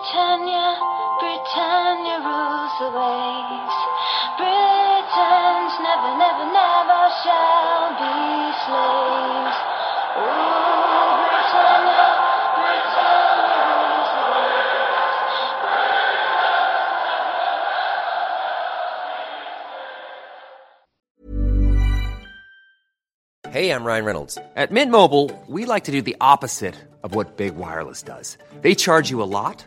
Britannia, Britannia rules the waves. Britons never, never, never shall be slaves. Britannia, Britannia rules the waves. Hey, I'm Ryan Reynolds. At Mint Mobile, we like to do the opposite of what Big Wireless does. They charge you a lot,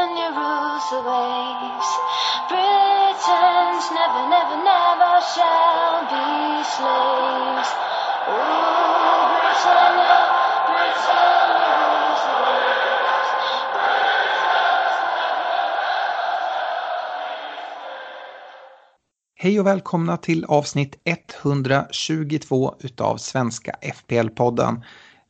rules the waves. Britons never, never, never shall be slaves. Ooh, Britannia, Britannia rules the waves. Hej och välkomna till avsnitt 122 utav Svenska FPL-podden.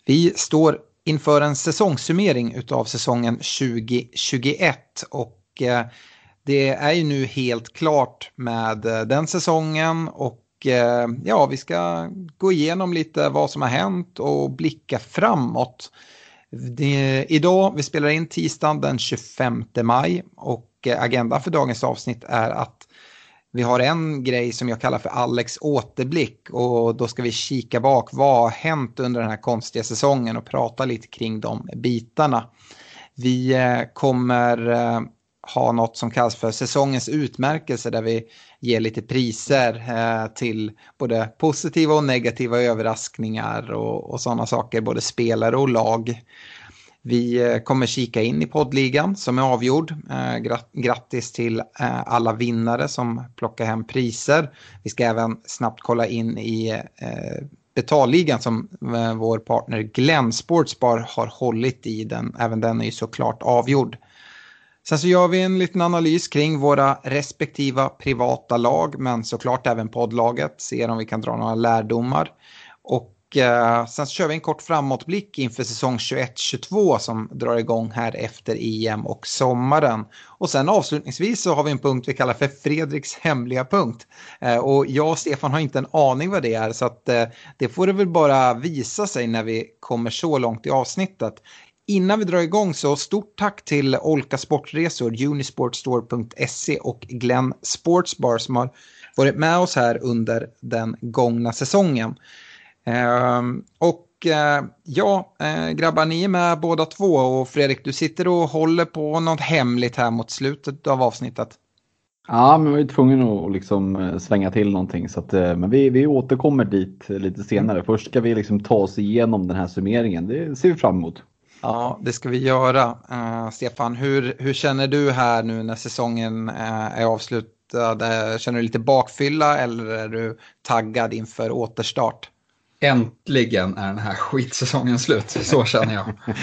Vi står inför en säsongssummering utav säsongen 2021 och Eh, det är ju nu helt klart med eh, den säsongen och eh, ja, vi ska gå igenom lite vad som har hänt och blicka framåt. Det, idag, vi spelar in tisdagen den 25 maj och agendan för dagens avsnitt är att vi har en grej som jag kallar för Alex återblick och då ska vi kika bak vad har hänt under den här konstiga säsongen och prata lite kring de bitarna. Vi kommer ha något som kallas för säsongens utmärkelse där vi ger lite priser eh, till både positiva och negativa överraskningar och, och sådana saker, både spelare och lag. Vi eh, kommer kika in i poddligan som är avgjord. Eh, grattis till eh, alla vinnare som plockar hem priser. Vi ska även snabbt kolla in i betalligan som vår partner Glenn Sportsbar har hållit i. Den, även den är ju såklart avgjord. Sen så gör vi en liten analys kring våra respektiva privata lag men såklart även poddlaget. Ser om vi kan dra några lärdomar. Och eh, sen så kör vi en kort framåtblick inför säsong 21-22 som drar igång här efter EM och sommaren. Och sen avslutningsvis så har vi en punkt vi kallar för Fredriks hemliga punkt. Eh, och jag och Stefan har inte en aning vad det är så att eh, det får det väl bara visa sig när vi kommer så långt i avsnittet. Innan vi drar igång så stort tack till Olka Sportresor, Unisportstore.se och Glenn Sportsbar som har varit med oss här under den gångna säsongen. Ehm, och eh, ja, eh, grabbar, ni är med båda två och Fredrik, du sitter och håller på något hemligt här mot slutet av avsnittet. Ja, men vi är tvungna att liksom eh, svänga till någonting. Så att, men vi, vi återkommer dit lite senare. Först ska vi liksom ta oss igenom den här summeringen. Det ser vi fram emot. Ja, det ska vi göra. Uh, Stefan, hur, hur känner du här nu när säsongen uh, är avslutad? Uh, Känner du lite bakfylla eller är du taggad inför återstart? Äntligen är den här skitsäsongen slut, så känner jag.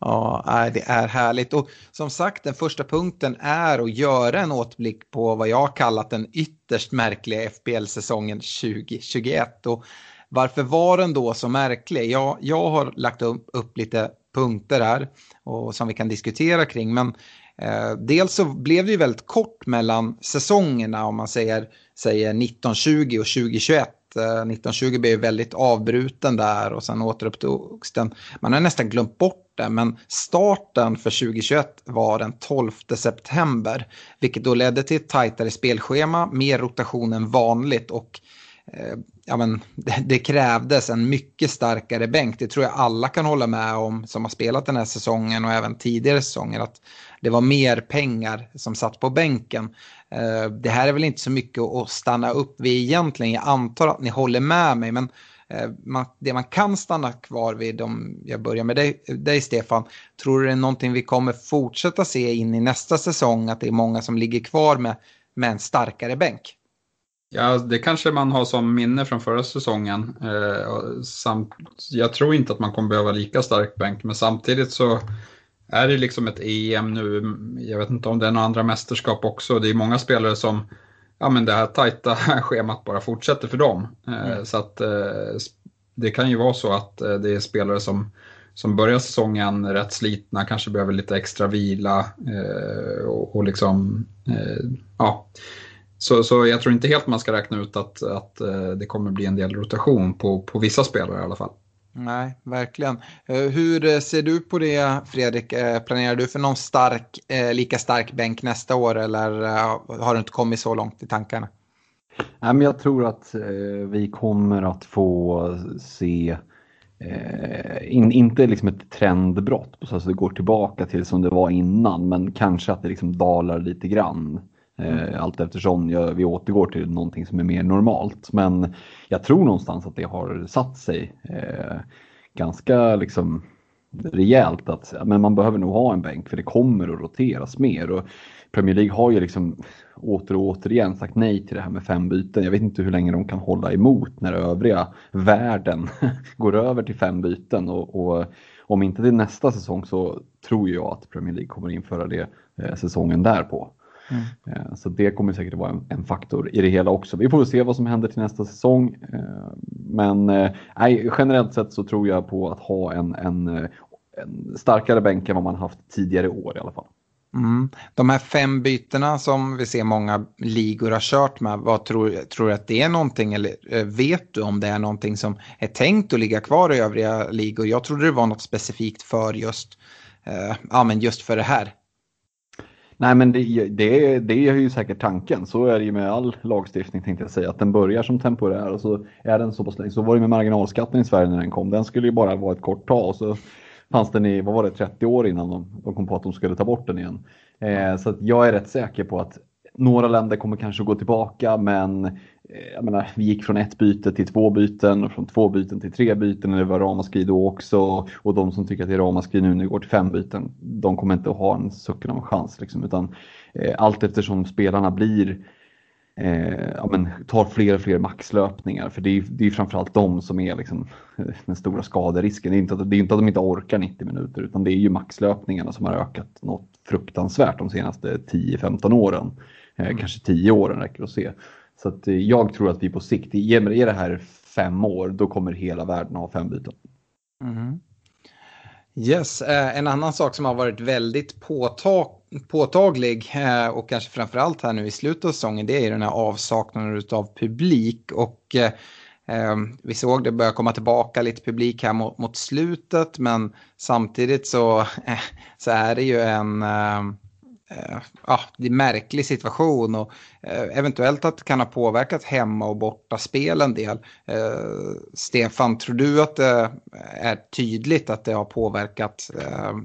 Ja, det är härligt. Och som sagt, den första punkten är att göra en återblick på vad jag har kallat den ytterst märkliga FBL-säsongen 2021. Och varför var den då så märklig? Jag, jag har lagt upp, upp lite punkter här och som vi kan diskutera kring. Men eh, dels så blev det ju väldigt kort mellan säsongerna om man säger, säger 1920 och 2021. 1920 eh, blev ju väldigt avbruten där och sen återupptogs den. Man har nästan glömt bort det, men starten för 2021 var den 12 september, vilket då ledde till ett tajtare spelschema, mer rotation än vanligt och eh, ja, men, det, det krävdes en mycket starkare bänk. Det tror jag alla kan hålla med om som har spelat den här säsongen och även tidigare säsonger. Att det var mer pengar som satt på bänken. Eh, det här är väl inte så mycket att stanna upp vid egentligen. Jag antar att ni håller med mig. Men eh, man, det man kan stanna kvar vid, om jag börjar med dig, dig Stefan. Tror du det är någonting vi kommer fortsätta se in i nästa säsong? Att det är många som ligger kvar med, med en starkare bänk? Ja, det kanske man har som minne från förra säsongen. Eh, samt, jag tror inte att man kommer behöva lika stark bänk, men samtidigt så är det liksom ett EM nu, jag vet inte om det är några andra mästerskap också, det är många spelare som, ja men det här tajta schemat bara fortsätter för dem. Mm. Så att det kan ju vara så att det är spelare som som börjar säsongen rätt slitna, kanske behöver lite extra vila eh, och, och, liksom, eh, ja. Så, så jag tror inte helt man ska räkna ut att, att eh, det kommer bli en del rotation på, på vissa spelare i alla fall. Nej, verkligen. Eh, hur ser du på det Fredrik? Eh, planerar du för någon stark, lika stark bänk nästa år eller har du inte kommit så långt i tankarna? Nej, men jag tror att vi kommer att få se Eh, in, inte liksom ett trendbrott, så att det går tillbaka till som det var innan, men kanske att det liksom dalar lite grann. Mm. Eh, allt eftersom jag, vi återgår till någonting som är mer normalt. Men jag tror någonstans att det har satt sig eh, ganska liksom rejält att men man behöver nog ha en bänk för det kommer att roteras mer. Och Premier League har ju liksom åter och återigen sagt nej till det här med fem byten. Jag vet inte hur länge de kan hålla emot när övriga världen går över till fem byten. Och, och, om inte till nästa säsong så tror jag att Premier League kommer införa det eh, säsongen därpå. Mm. Eh, så det kommer säkert vara en, en, faktor i det hela också. Vi får se vad som händer till nästa säsong. Eh, men eh, nej, generellt sett så tror jag på att ha en, en, en starkare bänk än vad man haft tidigare år i alla fall. Mm. De här fem bytena som vi ser många ligor har kört med, vad tror, tror du att det är någonting eller vet du om det är någonting som är tänkt att ligga kvar i övriga ligor? Jag trodde det var något specifikt för just, eh, ja, men just för det här. Nej men det, det, det är ju säkert tanken. Så är det ju med all lagstiftning tänkte jag säga. Att den börjar som temporär och så är den så pass länge. Så var det med marginalskatten i Sverige när den kom. Den skulle ju bara vara ett kort tag. Och så fanns den i, vad var det, 30 år innan de, de kom på att de skulle ta bort den igen. Eh, så jag är rätt säker på att några länder kommer kanske gå tillbaka men eh, jag menar, vi gick från ett byte till två byten och från två byten till tre byten och det var ramaskri då också. Och de som tycker att det är ramaskri nu när det går till fem byten, de kommer inte att ha en sucken av en chans. Liksom, utan eh, allt eftersom spelarna blir eh, ja, men, tar fler och fler maxlöpningar. För det är, det är framförallt de som är liksom, eh, den stora skaderisken. Det är, inte att, det är inte att de inte orkar 90 minuter utan det är ju maxlöpningarna som har ökat något fruktansvärt de senaste 10-15 åren. Eh, mm. Kanske 10 åren räcker att se. Så att, eh, jag tror att vi på sikt, är det här fem år, då kommer hela världen ha fem byten. Mm. Yes, eh, en annan sak som har varit väldigt påtag påtaglig och kanske framförallt här nu i slutet av säsongen det är den här avsaknaden av publik och vi såg det börja komma tillbaka lite publik här mot, slutet men samtidigt så, så är det ju en Eh, ja, det är en märklig situation och eh, eventuellt att det kan ha påverkat hemma och borta spel en del. Eh, Stefan, tror du att det är tydligt att det har påverkat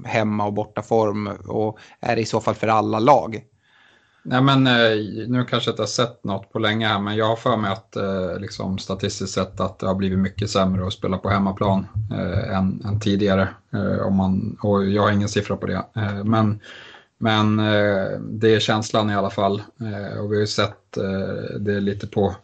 hemma och borta form och är det i så fall för alla lag? Nej men nu kanske jag inte har sett något på länge här men jag har för mig att liksom, statistiskt sett att det har blivit mycket sämre att spela på hemmaplan eh, än, än, tidigare. Eh, om man, och jag har ingen siffra på det. Eh, men men eh, det är känslan i alla fall. Eh, och vi har ju sett eh, det lite på,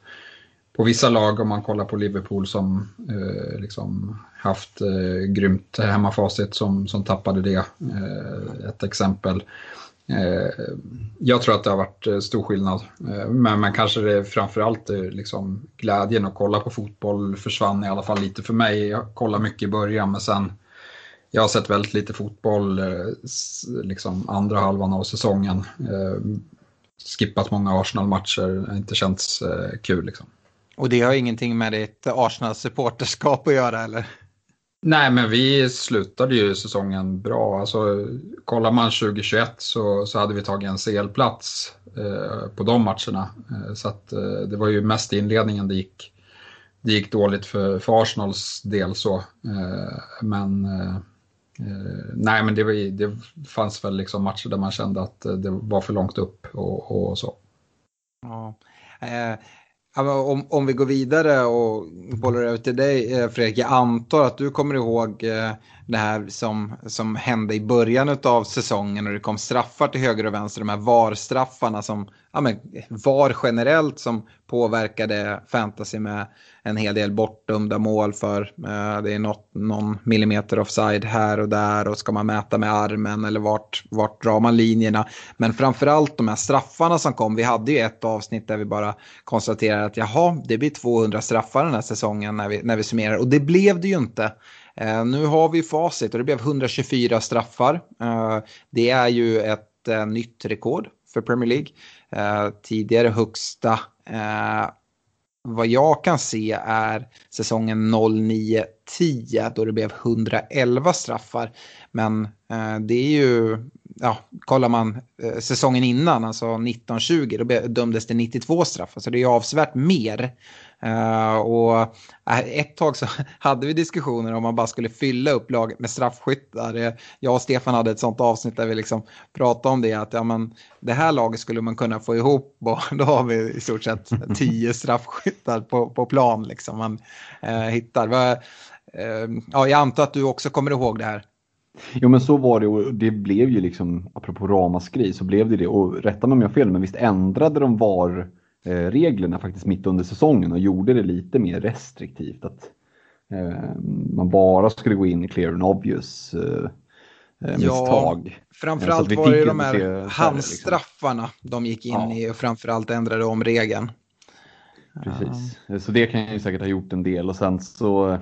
på vissa lag om man kollar på Liverpool som eh, liksom haft eh, grymt hemmafacit som, som tappade det. Eh, ett exempel. Eh, jag tror att det har varit eh, stor skillnad. Eh, men, men kanske det framförallt eh, liksom glädjen att kolla på fotboll försvann i alla fall lite för mig. Jag kollade mycket i början men sen jag har sett väldigt lite fotboll eh, liksom andra halvan av säsongen. Eh, skippat många Arsenal-matcher, inte känts eh, kul. Liksom. Och det har ingenting med ditt Arsenal-supporterskap att göra eller? Nej, men vi slutade ju säsongen bra. Alltså, kollar man 2021 så, så hade vi tagit en CL-plats eh, på de matcherna. Eh, så att, eh, det var ju mest i inledningen det gick, det gick dåligt för, för Arsenals del. så. men Eh, nej, men det, var, det fanns väl liksom matcher där man kände att eh, det var för långt upp och, och så. Ja. Eh, om, om vi går vidare och bollar över till dig eh, Fredrik, jag antar att du kommer ihåg eh, det här som, som hände i början av säsongen och det kom straffar till höger och vänster, de här VAR-straffarna som, ja men VAR generellt som påverkade fantasy med en hel del bortdömda mål för. Eh, det är något, någon millimeter offside här och där och ska man mäta med armen eller vart, vart drar man linjerna. Men framförallt de här straffarna som kom. Vi hade ju ett avsnitt där vi bara konstaterade att jaha, det blir 200 straffar den här säsongen när vi, när vi summerar. Och det blev det ju inte. Eh, nu har vi facit och det blev 124 straffar. Eh, det är ju ett nytt rekord för Premier League. tidigare högsta Eh, vad jag kan se är säsongen 09-10 då det blev 111 straffar. Men eh, det är ju, ja, kollar man eh, säsongen innan, alltså 19-20, då dömdes det 92 straffar. Så det är avsevärt mer. Uh, och uh, ett tag så hade vi diskussioner om man bara skulle fylla upp laget med straffskyttar. Jag och Stefan hade ett sånt avsnitt där vi liksom pratade om det. Att ja, men, det här laget skulle man kunna få ihop och då har vi i stort sett tio straffskyttar på, på plan. Liksom. Man uh, hittar. ja, jag antar att du också kommer ihåg det här. Jo men så var det och det blev ju liksom, apropå ramaskri, så blev det det. Och rätta mig om jag har fel, men visst ändrade de VAR Eh, reglerna faktiskt mitt under säsongen och gjorde det lite mer restriktivt. Att eh, man bara skulle gå in i clear and obvious eh, eh misstag. Ja, framförallt var det de här handstraffarna liksom. de gick in ja. i och framförallt ändrade om regeln. Precis, så det kan ju säkert ha gjort en del och sen så,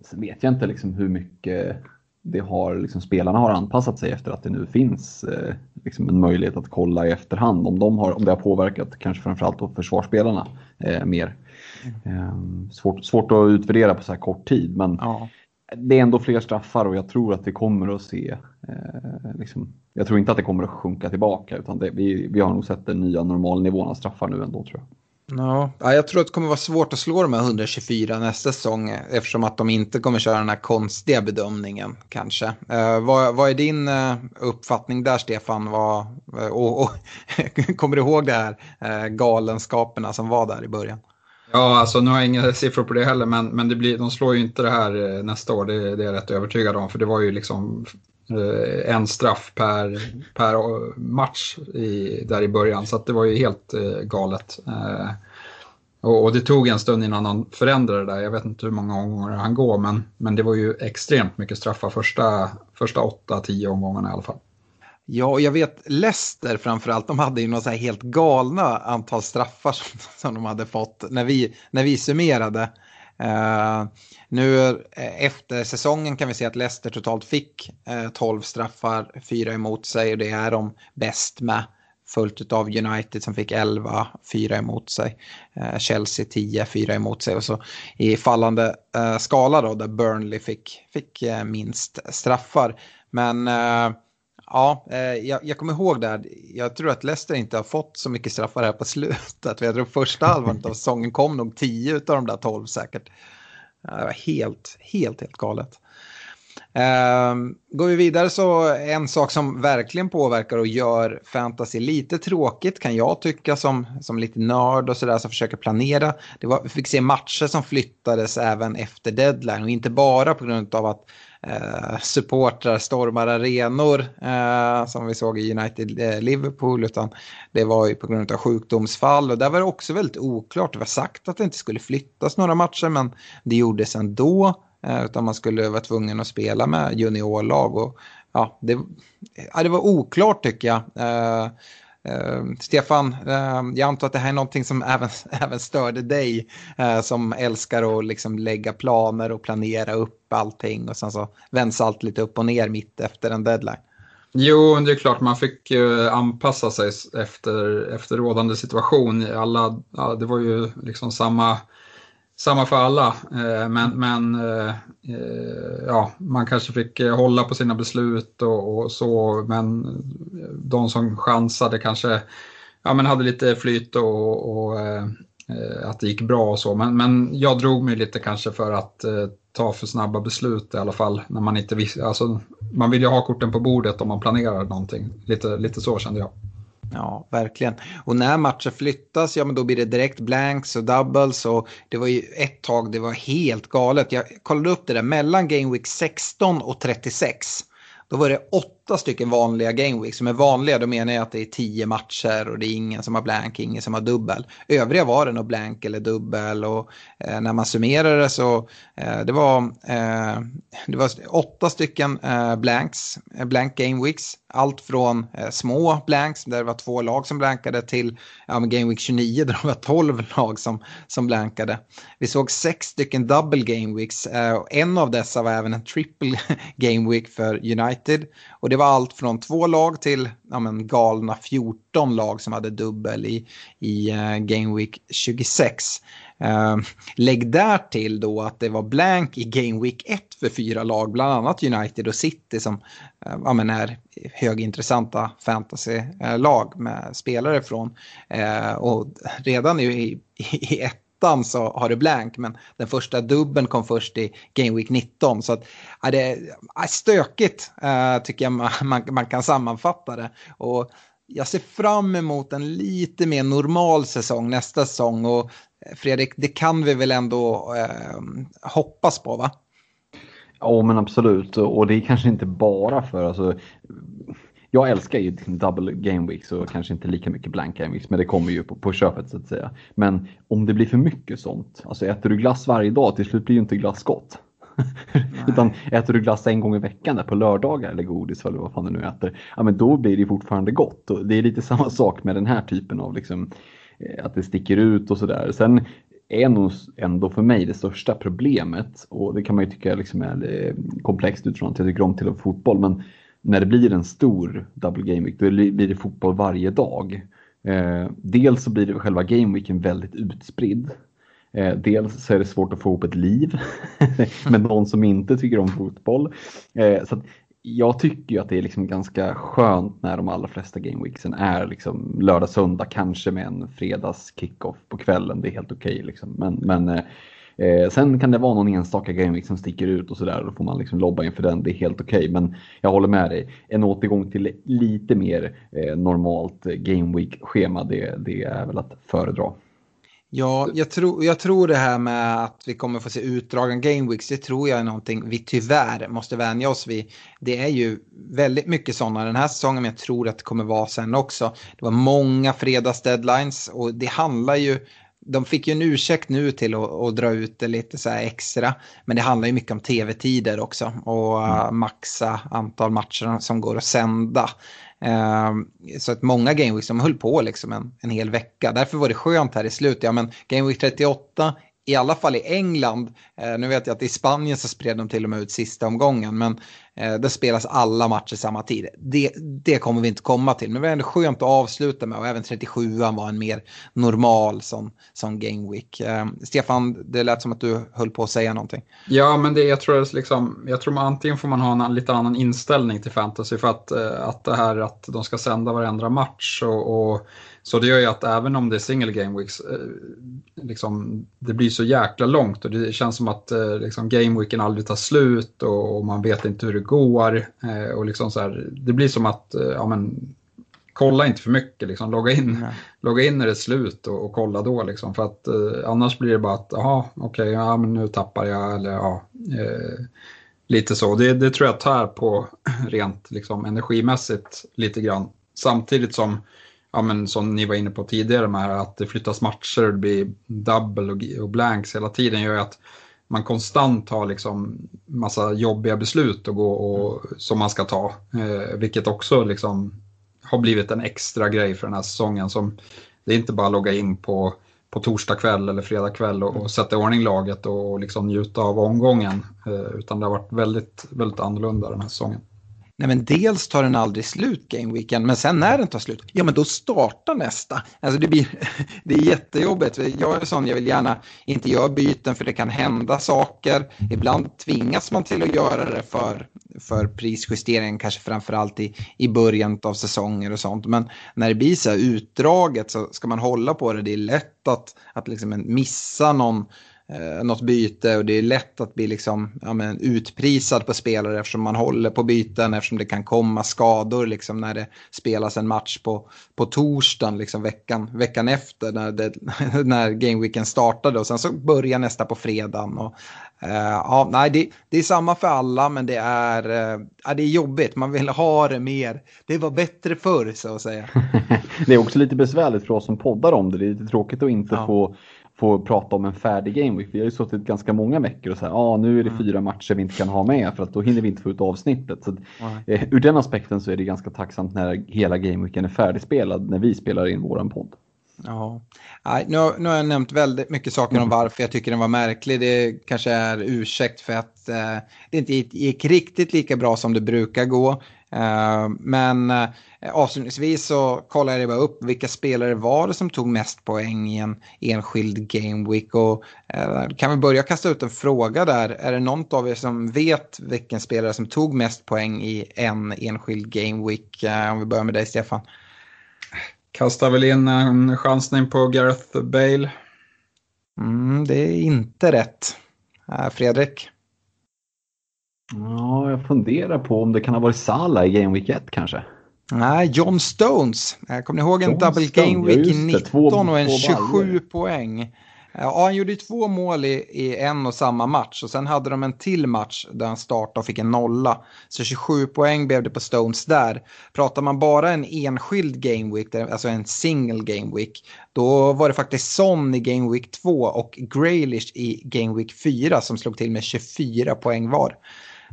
så vet jag inte liksom hur mycket det har, liksom, spelarna har anpassat sig efter att det nu finns eh, liksom en möjlighet att kolla i efterhand om, de har, om det har påverkat kanske framförallt då försvarsspelarna eh, mer. Eh, svårt, svårt att utvärdera på så här kort tid men ja. det är ändå fler straffar och jag tror att vi kommer att se, eh, liksom, jag tror inte att det kommer att sjunka tillbaka utan det, vi, vi har nog sett den nya normalnivån av straffar nu ändå tror jag. Ja, jag tror att det kommer vara svårt att slå de här 124 nästa säsong eftersom att de inte kommer köra den här konstiga bedömningen kanske. Uh, vad, vad, är din uh, uppfattning där Stefan? Vad, uh, och, och kommer du ihåg det här uh, galenskaperna som var där i början? Ja, alltså nu har jag inga siffror på det heller, men, men det blir, de slår ju inte det här nästa år, det, det är jag rätt övertygad om, för det var ju liksom Eh, en straff per, per eh, match i, där i början. Så det var ju helt eh, galet. Eh, och, och, det tog en stund innan han förändrade det där. Jag vet inte hur många omgångar han går, men, men det var ju extremt mycket straffar första, första 8-10 omgångarna i alla fall. Ja, och jag vet Leicester framförallt, de hade ju några så här helt galna antal straffar som, som de hade fått när vi, när vi summerade. Uh, nu eh, efter säsongen kan vi se att Leicester totalt fick eh, uh, 12 straffar, 4 emot sig och det är de bäst med. Följt av United som fick 11, 4 emot sig. Uh, Chelsea 10, 4 emot sig. Och så i fallande skala då där Burnley fick, fick minst straffar. Men Ja, eh, jag, jag, kommer ihåg det. här. Jag tror att Leicester inte har fått så mycket straffar här på slutet. Jag tror första halvan av säsongen kom nog tio av de där tolv säkert. Det var helt, helt, helt galet. Ehm, går vi vidare så en sak som verkligen påverkar och gör fantasy lite tråkigt kan jag tycka som, som lite nörd och sådär som försöker planera. Det var, vi fick se matcher som flyttades även efter deadline och inte bara på grund av att eh, supportrar stormar arenor eh, som vi såg i United eh, Liverpool utan det var ju på grund av sjukdomsfall och där var det också väldigt oklart. Det var sagt att det inte skulle flyttas några matcher men det gjordes ändå eh, utan man skulle vara tvungen att spela med juniorlag och ja, det, ja, det var oklart tycker jag. Eh, Uh, Stefan, uh, jag antar att det här är någonting som även, även störde dig uh, som älskar att liksom lägga planer och planera upp allting och sen så vänds allt lite upp och ner mitt efter en deadline. Jo, det är klart man fick eh, anpassa sig efter, efter rådande situation. Alla, ja, det var ju liksom samma samma för alla, eh, men, men eh, eh, ja, man kanske fick hålla på sina beslut och, och, så, men de som chansade kanske ja, men hade lite flyt och, och att det gick bra och så, men, men jag drog mig lite kanske för att ta för snabba beslut i alla fall, när man inte visste, alltså man vill ju ha korten på bordet om man planerar någonting, lite, lite så kände jag. Ja, verkligen. Och när matcher flyttas, ja men då blir det direkt blanks och doubles och det var ju ett tag det var helt galet. Jag kollade upp det där mellan Game Week 16 och 36. Då var det åtta åtta stycken vanliga game weeks. Som är vanliga, då menar jag att det är tio matcher och det är ingen som har blank, ingen som har dubbel. Övriga var det nog blank eller dubbel och eh, när man summerar det så eh, det var, eh, det var åtta stycken eh, blanks, eh, blank game weeks. Allt från eh, små blanks där det var två lag som blankade till ja, Game Week 29 där det var 12 lag som, som blankade. Vi såg sex stycken double Game Weeks. Eh, en av dessa var även en triple Game Week för United. Och det var allt från två lag till ja, men, galna 14 lag som hade dubbel i, i uh, Game Week 26. Uh, ehm, lägg där till då att det var blank i Game Week 1 för fyra lag, bland annat United och City som uh, ja, men är högintressanta fantasylag eh, med spelare från. Uh, och redan i, i, i ett ettan så har det blank, men den första dubben kom först i Game Week 19. Så att, ja, det är stökigt uh, tycker jag man, man, man, kan sammanfatta det. Och jag ser fram emot en lite mer normal säsong nästa säsong. Och eh, Fredrik, det kan vi väl ändå äh, hoppas på va? Ja men absolut och det är kanske inte bara för alltså jag älskar ju double game weeks och kanske inte lika mycket blank game weeks, men det kommer ju på, på köpet så att säga. Men om det blir för mycket sånt, alltså äter du glass varje dag, till slut blir ju inte glass gott. Utan äter du glass en gång i veckan där på lördagar eller godis eller vad fan du nu äter, ja men då blir det fortfarande gott. Och det är lite samma sak med den här typen av liksom, eh, att det sticker ut och sådär. Sen är nog ändå för mig det största problemet och det kan man ju tycka liksom är eh, komplext utifrån att jag tycker om till fotboll men när det blir en stor double game week, då blir det fotboll varje dag. Eh, dels så blir det själva gameweeken väldigt utspridd. Eh, dels så är det svårt att få ihop ett liv med någon som inte tycker om fotboll. Eh, så jag tycker ju att det är liksom ganska skönt när de allra flesta gameweeksen är liksom lördag, söndag, kanske med en fredags kickoff på kvällen. Det är helt okej. Okay, liksom. Men, men eh, eh, sen kan det vara någon enstaka Gameweek som liksom sticker ut och sådär. Då får man liksom lobba inför den. Det är helt okej. Okay. Men jag håller med dig. En återgång till lite mer eh, normalt game week-schema, det, det är väl att föredra. Ja, jag tror, jag tror det här med att vi kommer få se utdragen game weeks, det tror jag är någonting vi tyvärr måste vänja oss vid. Det är ju väldigt mycket sådana den här säsongen, men jag tror att det kommer vara sen också. Det var många fredags deadlines och det handlar ju de fick ju en ursäkt nu till att, att, dra ut det lite så extra. Men det handlar ju mycket om tv-tider också och mm. uh, maxa antal matcher som går att sända. Uh, så att många Gameweeks som höll på liksom en, en hel vecka. Därför var det skönt här i slutet. Ja, men Gameweek 38 i alla fall i England, eh, nu vet jag att i Spanien så spred de till och med ut sista omgången, men eh, det spelas alla matcher samma tid. Det, det kommer vi inte komma till, men det var ändå skönt att avsluta med och även 37an var en mer normal som, som game week. Eh, Stefan, det lät som att du höll på att säga någonting. Ja, men det, jag tror liksom, jag tror man, antingen får man ha en lite annan inställning till fantasy för att, eh, att det här att de ska sända varenda match och, och så det gör ju att även om det är single game weeks, eh, liksom, det blir så jäkla långt och det känns som att eh, liksom, game weeken aldrig tar slut och, och, man vet inte hur det går. Eh, och liksom så här, det blir som att, ja men, kolla inte för mycket, liksom, logga, in, logga in när det är slut och, och kolla då. Liksom, för att annars blir det bara att, jaha, okej, okay, ja, men nu tappar jag eller ja. Lite så. Det, det tror jag tar på rent liksom, energimässigt lite grann. Samtidigt som ja, men som ni var inne på tidigare med att det flyttas matcher det blir double och, och blanks hela tiden gör att man konstant har liksom massa jobbiga beslut att gå och, som man ska ta. Eh, vilket också liksom har blivit en extra grej för den här säsongen. Som, det är inte bara att logga in på, på torsdag kväll eller fredag kväll och, och sätta i ordning laget och, och liksom njuta av omgången. Eh, utan det har varit väldigt, väldigt annorlunda den här säsongen. Nej, men dels tar den aldrig slut Game Weekend, men sen när den tar slut, ja men då startar nästa. Alltså det, blir, det är jättejobbigt. Jag är sån, jag vill gärna inte göra byten för det kan hända saker. Ibland tvingas man till att göra det för, för prisjusteringen, kanske framförallt i, i början av säsonger och sånt. Men när det blir så här utdraget så ska man hålla på det. Det är lätt att, att liksom missa någon eh, något byte och det är lätt att bli liksom, ja, men, utprisad på spelare eftersom man håller på byten, eftersom det kan komma skador liksom, när det spelas en match på, på torsdagen liksom, veckan, veckan efter när, det, när gameweeken startade och sen så börjar nästa på fredagen. Och, eh, ja, nej, det, det, är samma för alla men det är, eh, det är jobbigt, man vill ha det mer. Det var bättre förr så att säga. det är också lite besvärligt för oss som poddar om det, det är lite tråkigt att inte ja. få få prata om en färdig Game Week. Vi har ju suttit ganska många veckor och sagt ah, nu är det mm. fyra matcher vi inte kan ha med för att då hinner vi inte få ut avsnittet. Så, eh, ur den aspekten så är det ganska tacksamt när hela Game Weeken är färdigspelad när vi spelar in våran podd. Ja, Nej, nu, har, nu har jag nämnt väldigt mycket saker om mm. varför jag tycker den var märklig. Det kanske är ursäkt för att eh, det inte gick riktigt lika bra som det brukar gå. Eh, men eh, avslutningsvis så kollade jag bara upp vilka spelare var det som tog mest poäng i en enskild game week. Och eh, kan vi börja kasta ut en fråga där. Är det någon av er som vet vilken spelare som tog mest poäng i en enskild game week? Om vi börjar med dig Stefan. Kastar väl in en chansning på Gareth Bale. Mm, det är inte rätt. Fredrik? Ja, jag funderar på om det kan ha varit Sala i Game Week 1 kanske. Nej, John Stones. Kommer ni ihåg en John double Stone, game week i 19 två, och en 27 poäng? Ja, han gjorde två mål i, i, en och samma match och sen hade de en till match där han startade och fick en nolla. Så 27 poäng blev det på Stones där. Pratar man bara en enskild game week, alltså en single game week, då var det faktiskt Son i game week 2 och Graylish i game week 4 som slog till med 24 poäng var.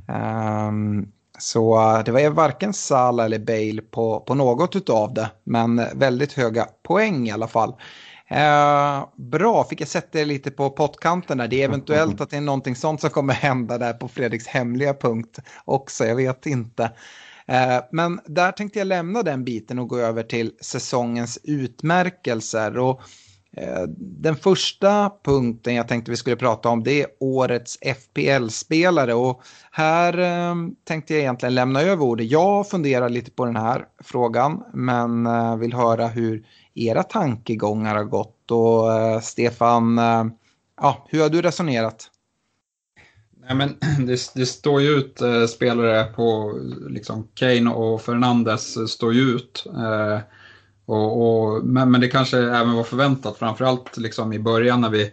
Um, så det var varken Salah eller Bale på, på något av det, men väldigt höga poäng i alla fall. Uh, bra, fick jag sätta det lite på pottkanten där. Det är eventuellt att det är någonting sånt som kommer hända där på Fredriks hemliga punkt också, jag vet inte. Uh, men där tänkte jag lämna den biten och gå över till säsongens utmärkelser. Och Eh, Eh, den första punkten jag tänkte vi skulle prata om det är årets FPL-spelare och här ehm, tänkte jag egentligen lämna över ordet. Jag funderar lite på den här frågan men eh, vill höra hur era tankegångar har gått och eh, Stefan, ja, hur har du resonerat? Nej, men det, det står ju ut spelare på liksom Kane och Fernandes står ju ut. Och, och, men, men det kanske även var förväntat, framförallt liksom i början när vi,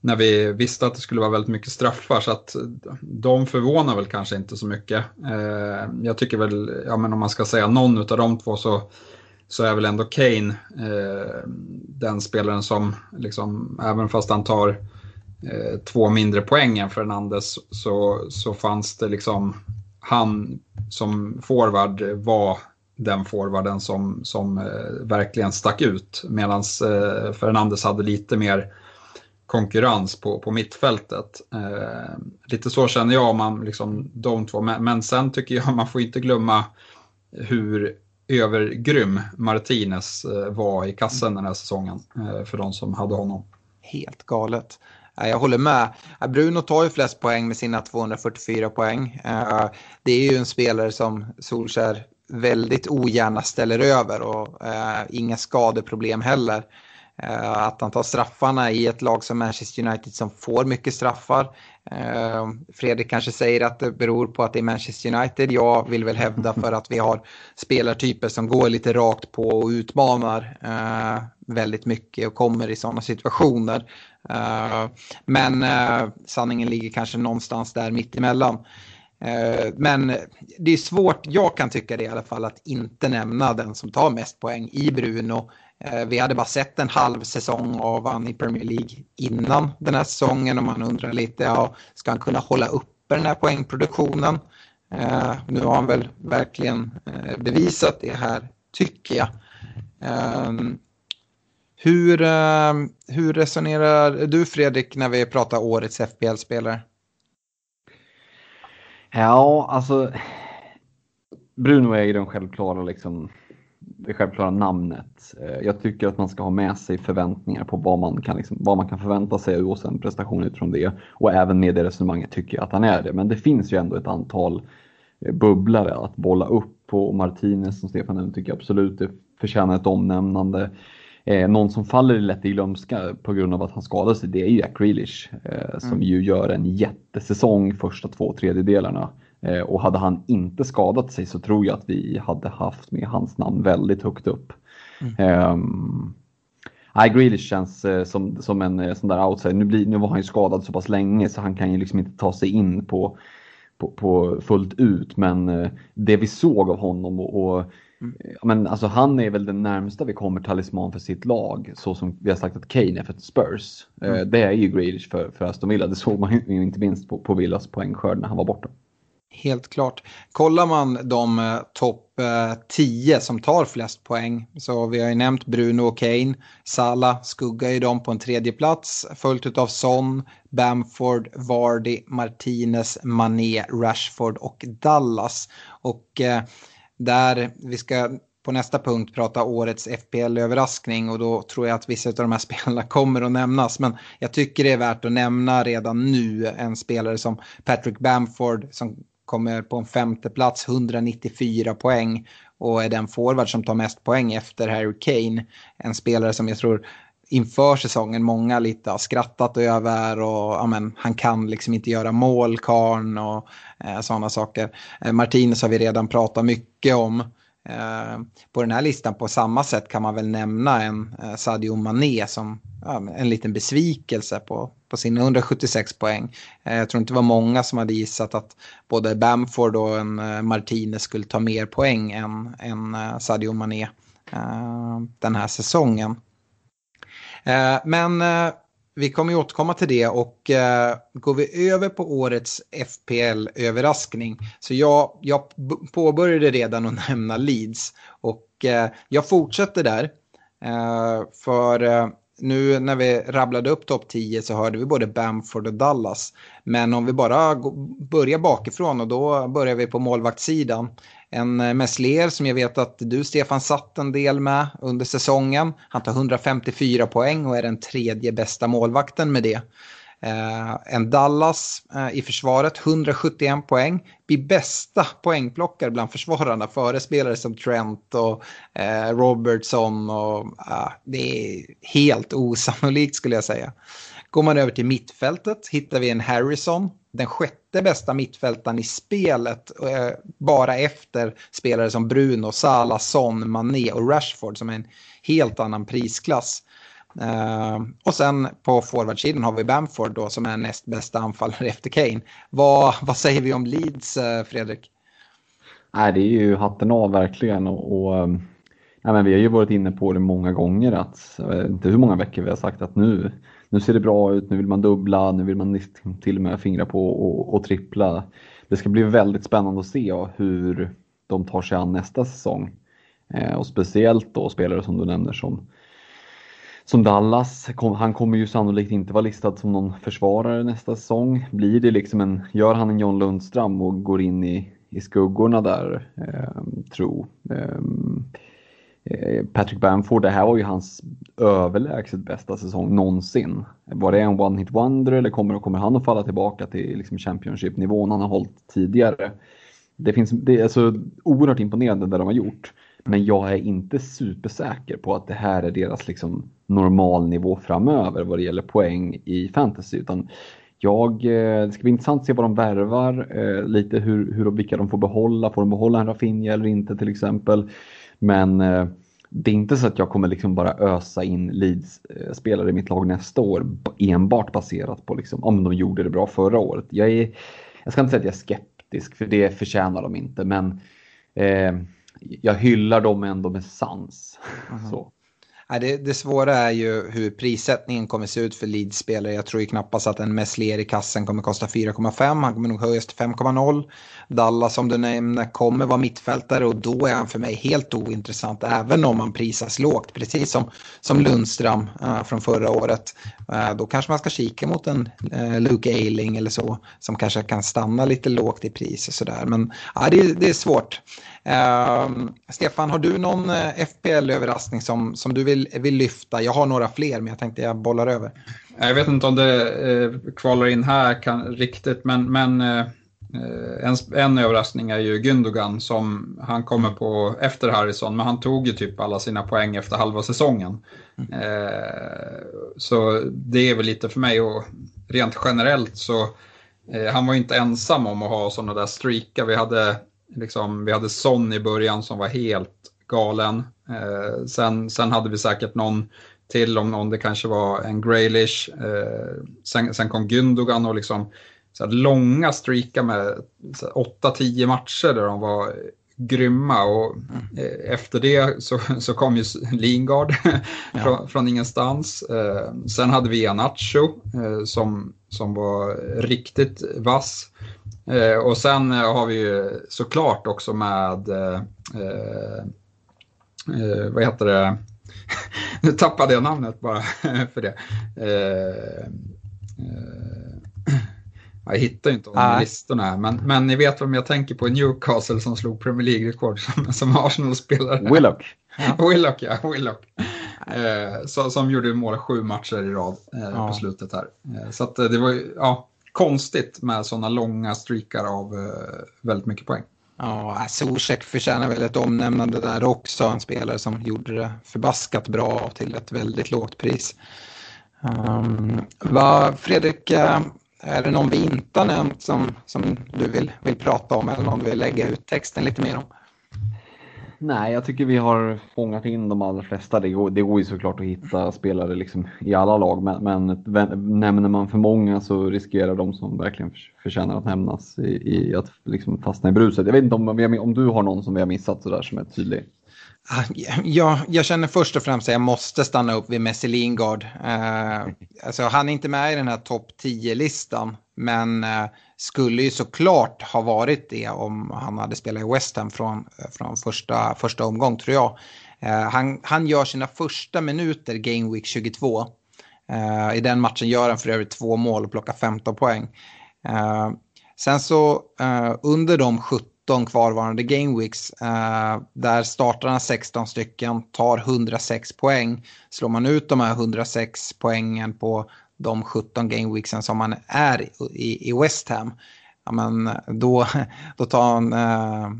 när vi visste att det skulle vara väldigt mycket straffar. Så att de förvånar väl kanske inte så mycket. Eh, jag tycker väl, ja, men om man ska säga någon av de två så, så är väl ändå Kane eh, den spelaren som, liksom, även fast han tar eh, två mindre poäng än Fernandes så, så fanns det liksom han som forward var den forwarden som, som eh, verkligen stack ut. Medan eh, Fernandes hade lite mer konkurrens på, på mittfältet. Eh, lite så känner jag om man liksom de två. Men, men sen tycker jag man får inte glömma hur övergrym Martinez eh, var i kassen den här säsongen eh, för de som hade honom. Helt galet. Jag håller med. Eh, Bruno tar ju flest poäng med sina 244 poäng. Eh, det är ju en spelare som Solskär väldigt ogärna ställer över och eh, inga skadeproblem heller. Eh, att han tar straffarna i ett lag som Manchester United som får mycket straffar. Eh, Fredrik kanske säger att det beror på att det är Manchester United. Jag vill väl hävda för att vi har spelartyper som går lite rakt på och utmanar eh, väldigt mycket och kommer i sådana situationer. Eh, men eh, sanningen ligger kanske någonstans där mittemellan. Eh, men det är svårt, jag kan tycka det i alla fall, att inte nämna den som tar mest poäng i Bruno. Eh, vi hade bara sett en halv säsong av han i Premier League innan den här säsongen och man undrar lite, ja, ska han kunna hålla uppe den här poängproduktionen? Eh, nu har han väl verkligen bevisat det här, tycker jag. Ehm, hur, hur resonerar du Fredrik när vi pratar årets FBL-spelare? Ja, alltså. Bruno är ju den självklara, liksom, det självklara namnet. Eh, jag tycker att man ska ha med sig förväntningar på vad man kan, liksom, vad man kan förvänta sig och sen prestation utifrån det. Och även med det resonemanget tycker jag att han är det. Men det finns ju ändå ett antal eh, bubblare att bolla upp på. Martinez som Stefan nämnde tycker jag absolut det förtjänar ett omnämnande. Eh, någon som faller lätt i glömska på grund av att han skadade sig, det är ju Jack Grealish eh, som mm. ju gör en jättesäsong första två tredjedelarna. Eh, och hade han inte skadat sig så tror jag att vi hade haft med hans namn väldigt högt upp. Mm. Nej, Grealish känns eh, som, som en eh, sån där outsider. Nu, blir, nu var han ju skadad så pass länge så han kan ju liksom inte ta sig in på, på, på fullt ut. Men eh, det vi såg av honom och, och. Men alltså han är väl den närmsta vi kommer talisman för sitt lag. Så som vi har sagt att Kane är för Spurs. Mm. Det är ju Grealish för, för Aston Villa. Det såg man ju inte minst på, på Villas poängskörd när han var borta. Helt klart. Kollar man de eh, topp 10 eh, som tar flest poäng så vi har ju nämnt Bruno och Kane. Salah skuggar ju dem på en tredje plats följt av Son, Bamford, Vardy, Martinez, Mané, Rashford och Dallas. Och eh, där vi ska på nästa punkt prata årets FPL-överraskning och då tror jag att vissa av de här spelarna kommer att nämnas. Men jag tycker det är värt att nämna redan nu en spelare som Patrick Bamford som kommer på en femte plats, 194 poäng och är den forward som tar mest poäng efter Harry Kane. En spelare som jag tror inför säsongen många lite har skrattat över och ja, men, han kan liksom inte göra mål, karn och eh, sådana saker. Eh, Martinez har vi redan pratat mycket om. Eh, på den här listan på samma sätt kan man väl nämna en eh, Sadio Mané som ja, en liten besvikelse på, på sina 176 poäng. Eh, jag tror inte det var många som hade gissat att både Bamford och en eh, Martinez skulle ta mer poäng än, än eh, Sadio Mané eh, den här säsongen. Eh, men eh, vi kommer ju återkomma till det och eh, går vi över på årets FPL-överraskning så jag, jag påbörjade redan att nämna Leeds och jag fortsätter där. För nu när vi rabblade upp topp 10 så hörde vi både Bamford och Dallas. Men om vi bara börjar bakifrån och då börjar vi på målvaktssidan. En eh, Meslier som jag vet att du Stefan satt en del med under säsongen. Han tar 154 poäng och är den tredje bästa målvakten med det. Eh, en Dallas eh, i försvaret, 171 poäng. Blir bästa poängplockare bland försvararna före spelare som Trent och eh, Robertson. Och, det är helt osannolikt skulle jag säga. Går man över till mittfältet hittar vi en Harrison, den sjätte bästa mittfältaren i spelet, eh, bara efter spelare som Bruno, Salah, Son, Mané och Rashford som är en helt annan prisklass. Uh, och sen på forwardsidan har vi Bamford då som är näst bästa anfallare efter Kane. Vad, vad säger vi om Leeds, uh, Fredrik? Nej, det är ju hatten av verkligen. Och, och nej, men vi har ju varit inne på det många gånger, att, jag vet inte hur många veckor vi har sagt att nu, nu ser det bra ut, nu vill man dubbla, nu vill man liksom till och med fingra på och, och trippla. Det ska bli väldigt spännande att se hur de tar sig an nästa säsong. Eh, och speciellt då spelare som du nämner som som Dallas. Han kommer ju sannolikt inte vara listad som någon försvarare nästa säsong. Blir det liksom en, gör han en John Lundström och går in i, i skuggorna där, eh, tro. Eh, Eh, Patrick Bamford, det här var ju hans överlägset bästa säsong någonsin. Var det en one hit wonder eller kommer, kommer han att falla tillbaka till liksom Championship-nivån han har hållit tidigare? Det, finns, det är så oerhört imponerande det de har gjort. Men jag är inte supersäker på att det här är deras liksom normalnivå framöver vad det gäller poäng i fantasy. Utan jag, eh, det ska bli intressant att se vad de värvar, eh, lite hur, hur och vilka de får behålla. Får de behålla en Rafinha eller inte till exempel? Men eh, det är inte så att jag kommer liksom bara ösa in Leeds-spelare i mitt lag nästa år enbart baserat på liksom, om de gjorde det bra förra året. Jag, är, jag ska inte säga att jag är skeptisk, för det förtjänar de inte. Men eh, jag hyllar dem ändå med sans. Mm. Så. Det, det svåra är ju hur prissättningen kommer se ut för Leeds-spelare. Jag tror ju knappast att en Messler i kassen kommer kosta 4,5. Han kommer nog höjas till 5,0. Dallas som du nämner kommer vara mittfältare och då är han för mig helt ointressant även om han prisas lågt. Precis som, som Lundström äh, från förra året. Äh, då kanske man ska kika mot en äh, Luke Eiling eller så som kanske kan stanna lite lågt i pris och sådär. Men äh, det, det är svårt. Uh, Stefan, har du någon uh, FPL-överraskning som, som du vill, vill lyfta? Jag har några fler, men jag tänkte jag bollar över. Jag vet inte om det uh, kvalar in här kan, riktigt, men, men Eh, en, en överraskning är ju Gündogan som han kommer på efter Harrison, men han tog ju typ alla sina poäng efter halva säsongen. Mm. Eh, så det är väl lite för mig och rent generellt så eh, han var inte ensam om att ha sådana där streakar. Vi hade, liksom, vi hade Son i början som var helt galen. Eh, sen, sen hade vi säkert någon till om, om det kanske var en Graylish. Eh, sen, sen kom Gündogan och liksom så långa streakar med 8-10 matcher där de var grymma och mm. efter det så, så kom ju Lingard ja. från, från, ingenstans. Eh, sen hade vi Anacho eh, som, som var riktigt vass. Eh, och sen har vi ju såklart också med, eh, eh, vad heter det, nu tappade jag namnet bara för det. Eh, jag hittar inte honom i listorna här, men, men ni vet vem jag tänker på i Newcastle som slog Premier League-rekord som, som Arsenal-spelare. Willock. Willock, ja. Willock. Eh, så, som gjorde mål sju matcher i rad eh, ja. på slutet här. Eh, så att, eh, det var ju ja, konstigt med sådana långa streakar av eh, väldigt mycket poäng. Ja, Zuzek förtjänar väl ett omnämnande där också. En spelare som gjorde det förbaskat bra till ett väldigt lågt pris. Ehm, um, vad, Fredrik, eh, är det någon vi inte har nämnt som, som du vill, vill prata om eller någon du vill lägga ut texten lite mer om? Nej, jag tycker vi har fångat in de allra flesta. Det går, det går ju såklart att hitta spelare liksom i alla lag, men, men nämner man för många så riskerar de som verkligen förtjänar att nämnas i, i att liksom fastna i bruset. Jag vet inte om, om du har någon som vi har missat sådär som är tydlig. Ah, ja, jag känner först och främst att jag måste stanna upp vid Messi Lingard. Eh, alltså, han är inte med i den här topp 10-listan, men eh, skulle ju såklart ha varit det om han hade spelat i West Ham från, från första, första omgång, tror jag. Eh, han, han gör sina första minuter Game Week 22. Eh, I den matchen gör han för övrigt två mål och plockar 15 poäng. Eh, sen så eh, under de 17 kvarvarande Game Weeks eh, där startar han 16 stycken, tar 106 poäng. Slår man ut de här 106 poängen på de 17 gameweeksen som han är i, i West Ham, ja, men då, då tar han eh,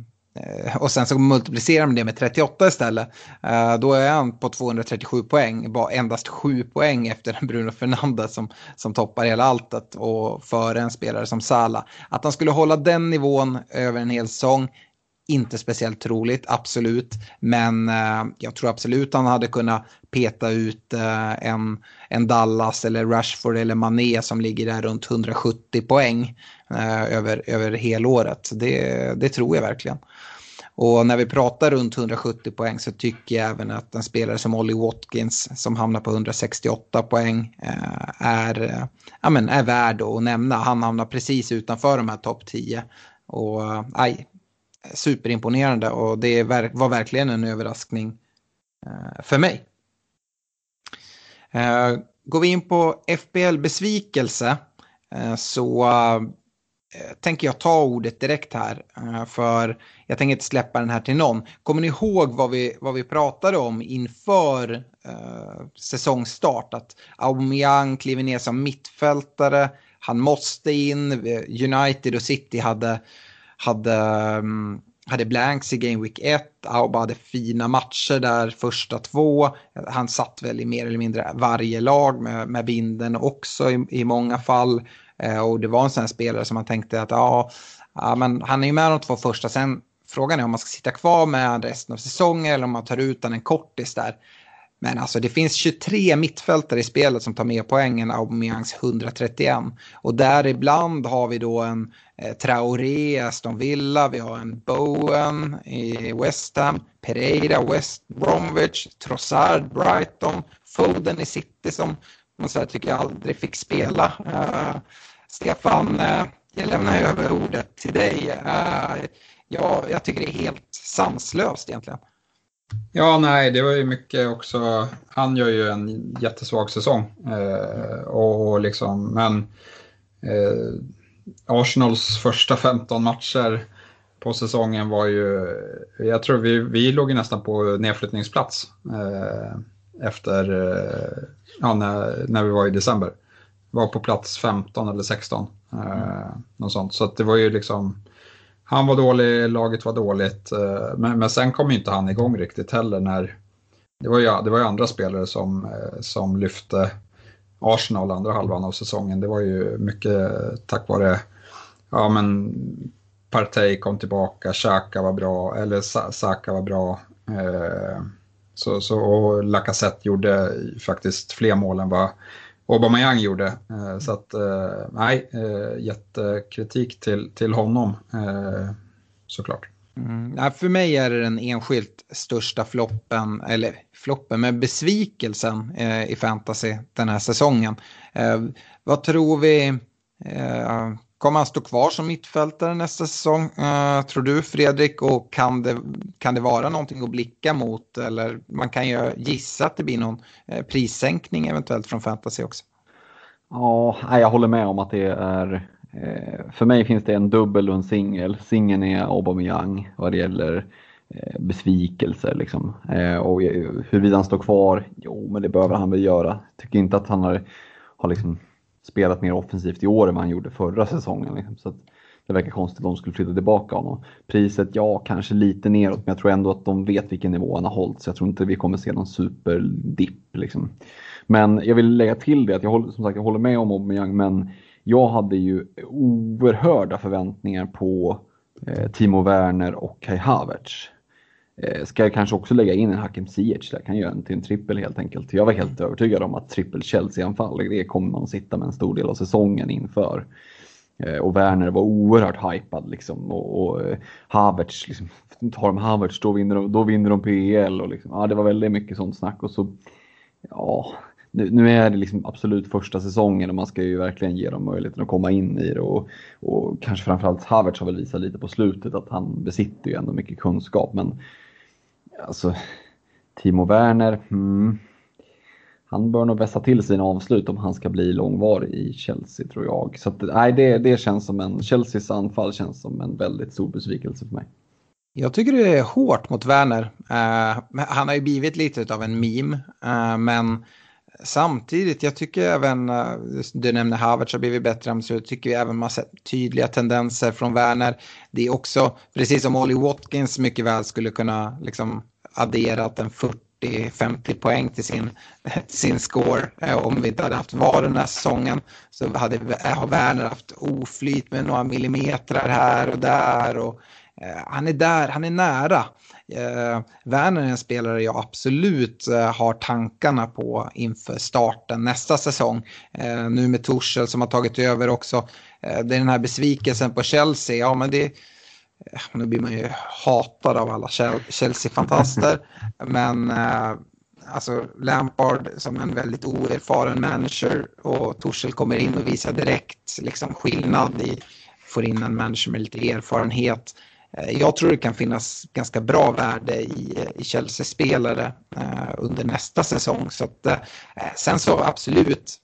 och sen så multiplicerar man det med 38 istället. Eh, då är han på 237 poäng, bara endast 7 poäng efter Bruno Fernandes som, som toppar hela alltet och före en spelare som Sala. Att han skulle hålla den nivån över en hel säsong, inte speciellt troligt, absolut. Men eh, jag tror absolut han hade kunnat peta ut eh, en, en Dallas eller Rashford eller Mané som ligger där runt 170 poäng eh, över, över helåret. Det, det tror jag verkligen. Och när vi pratar runt 170 poäng så tycker jag även att en spelare som Ollie Watkins som hamnar på 168 poäng eh, är, eh, ja, men är värd att nämna. Han hamnar precis utanför de här topp 10. Och eh, aj, superimponerande och det var verkligen en överraskning eh, för mig. Eh, går vi in på FBL-besvikelse eh, så tänker jag ta ordet direkt här. För jag tänker inte släppa den här till någon. Kommer ni ihåg vad vi, vad vi pratade om inför säsongstart? Att Aubameyang kliver ner som mittfältare. Han måste in. United och City hade, hade, mm, hade blanks i Game Week 1. Auba hade fina matcher där första två. Han satt väl i mer eller mindre varje lag med, med binden också i, i många fall. Eh, och det var en sån här spelare som man tänkte att ja, ja men han är ju med de två första. Sen frågan är om man ska sitta kvar med resten av säsongen eller om man tar ut en kortis där. Men alltså det finns 23 mittfältare i spelet som tar mer poängen än Aubameyangs 131. Och däribland har vi då en eh, Eh, Traoré, Aston Villa, vi har en Bowen i West Ham, Pereira, West Bromwich, Trossard, Brighton, Foden i City som man så tycker jag aldrig fick spela. Uh, Stefan, uh, jag lämnar över ordet till dig. Uh, ja, jag tycker det är helt sanslöst egentligen. Ja, nej, det var ju mycket också. Han gör ju en jättesvag säsong. Och liksom, men Arsenals första 15 matcher på säsongen var ju, jag tror vi, vi låg nästan på nedflyttningsplats. Eh, efter, eh, ja, när, när vi var i december. Var på plats 15 eller 16. Eh, något sånt. Så det var ju liksom, han var dålig, laget var dåligt. Eh, men, men sen kom inte han igång riktigt heller när, det var ju, det var ju andra spelare som, eh, som lyfte Arsenal andra halvan av säsongen. Det var ju mycket tack vare, ja men Partey kom tillbaka, Xhaka var bra, eller Saka var bra. Eh, så, så, och Lacazette gjorde faktiskt fler mål än vad Aubameyang gjorde. Eh, så att, eh, nej, eh, jättekritik till, till honom eh, såklart. Mm. för mig är det den enskilt största floppen, eller floppen, med besvikelsen eh, i fantasy den här säsongen. Eh, vad tror vi eh, Kommer han stå kvar som mittfältare nästa säsong, tror du Fredrik? Och kan det, kan det vara någonting att blicka mot? Eller man kan ju gissa att det blir någon prissänkning eventuellt från fantasy också. Ja, jag håller med om att det är... Eh, för mig finns det en dubbel och en singel. Singeln är Aubameyang vad det gäller eh, besvikelser. Liksom. Eh, och huruvida han står kvar, jo men det behöver han väl göra. Tycker inte att han har, har liksom spelat mer offensivt i år än vad han gjorde förra säsongen. Liksom. Så det verkar konstigt om de skulle flytta tillbaka honom. Priset, ja, kanske lite neråt, men jag tror ändå att de vet vilken nivå han har hållit, så jag tror inte vi kommer se någon superdipp. Liksom. Men jag vill lägga till det att jag håller, som sagt, jag håller med om Aubameyang, men jag hade ju oerhörda förväntningar på eh, Timo Werner och Kai Havertz. Eh, ska jag kanske också lägga in en Hakim Ziyech där, kan göra en till en trippel helt enkelt. Jag var helt övertygad om att trippel Chelsea-anfall, det kommer man att sitta med en stor del av säsongen inför. Eh, och Werner var oerhört hypad liksom och, och eh, Havertz, liksom, tar de Havertz då vinner de, då vinner de PL och liksom, ja, det var väldigt mycket sånt snack och så, ja, nu, nu, är det liksom absolut första säsongen och man ska ju verkligen ge dem möjligheten att komma in i det och, och kanske framförallt Havertz har väl visat lite på slutet att han besitter ju ändå mycket kunskap men alltså, Timo Werner, hmm, han bör nog vässa till sina avslut om han ska bli långvarig i Chelsea tror jag. Så att, nej, det, det känns som en, Chelseas anfall känns som en väldigt stor besvikelse för mig. Jag tycker det är hårt mot Werner. Uh, han har ju blivit lite av en meme, uh, men samtidigt, jag tycker även, eh, du nämner Havertz har blivit bättre, så tycker vi även man sett tydliga tendenser från Werner. Det är också, precis som Ollie Watkins mycket väl skulle kunna liksom adderat en 40-50 poäng till sin, sin score. Eh, om vi inte hade haft VAR den här säsongen så hade eh, har Werner haft oflyt med några millimeter här och där. Och, eh, han är där, han är nära. Eh, Werner är en spelare jag absolut eh, har tankarna på inför starten nästa säsong. Eh, nu med Torshäll som har tagit över också. Eh, det är den här besvikelsen på Chelsea. Ja, men det, nu blir man ju hatad av alla Chelsea-fantaster. Men eh, alltså Lampard som en väldigt oerfaren manager och Torshäll kommer in och visar direkt liksom, skillnad i, får in en manager med lite erfarenhet. Eh, jag tror det kan finnas ganska bra värde i, eh, i Chelsea-spelare eh, under nästa säsong. Så att, eh, eh sen så absolut,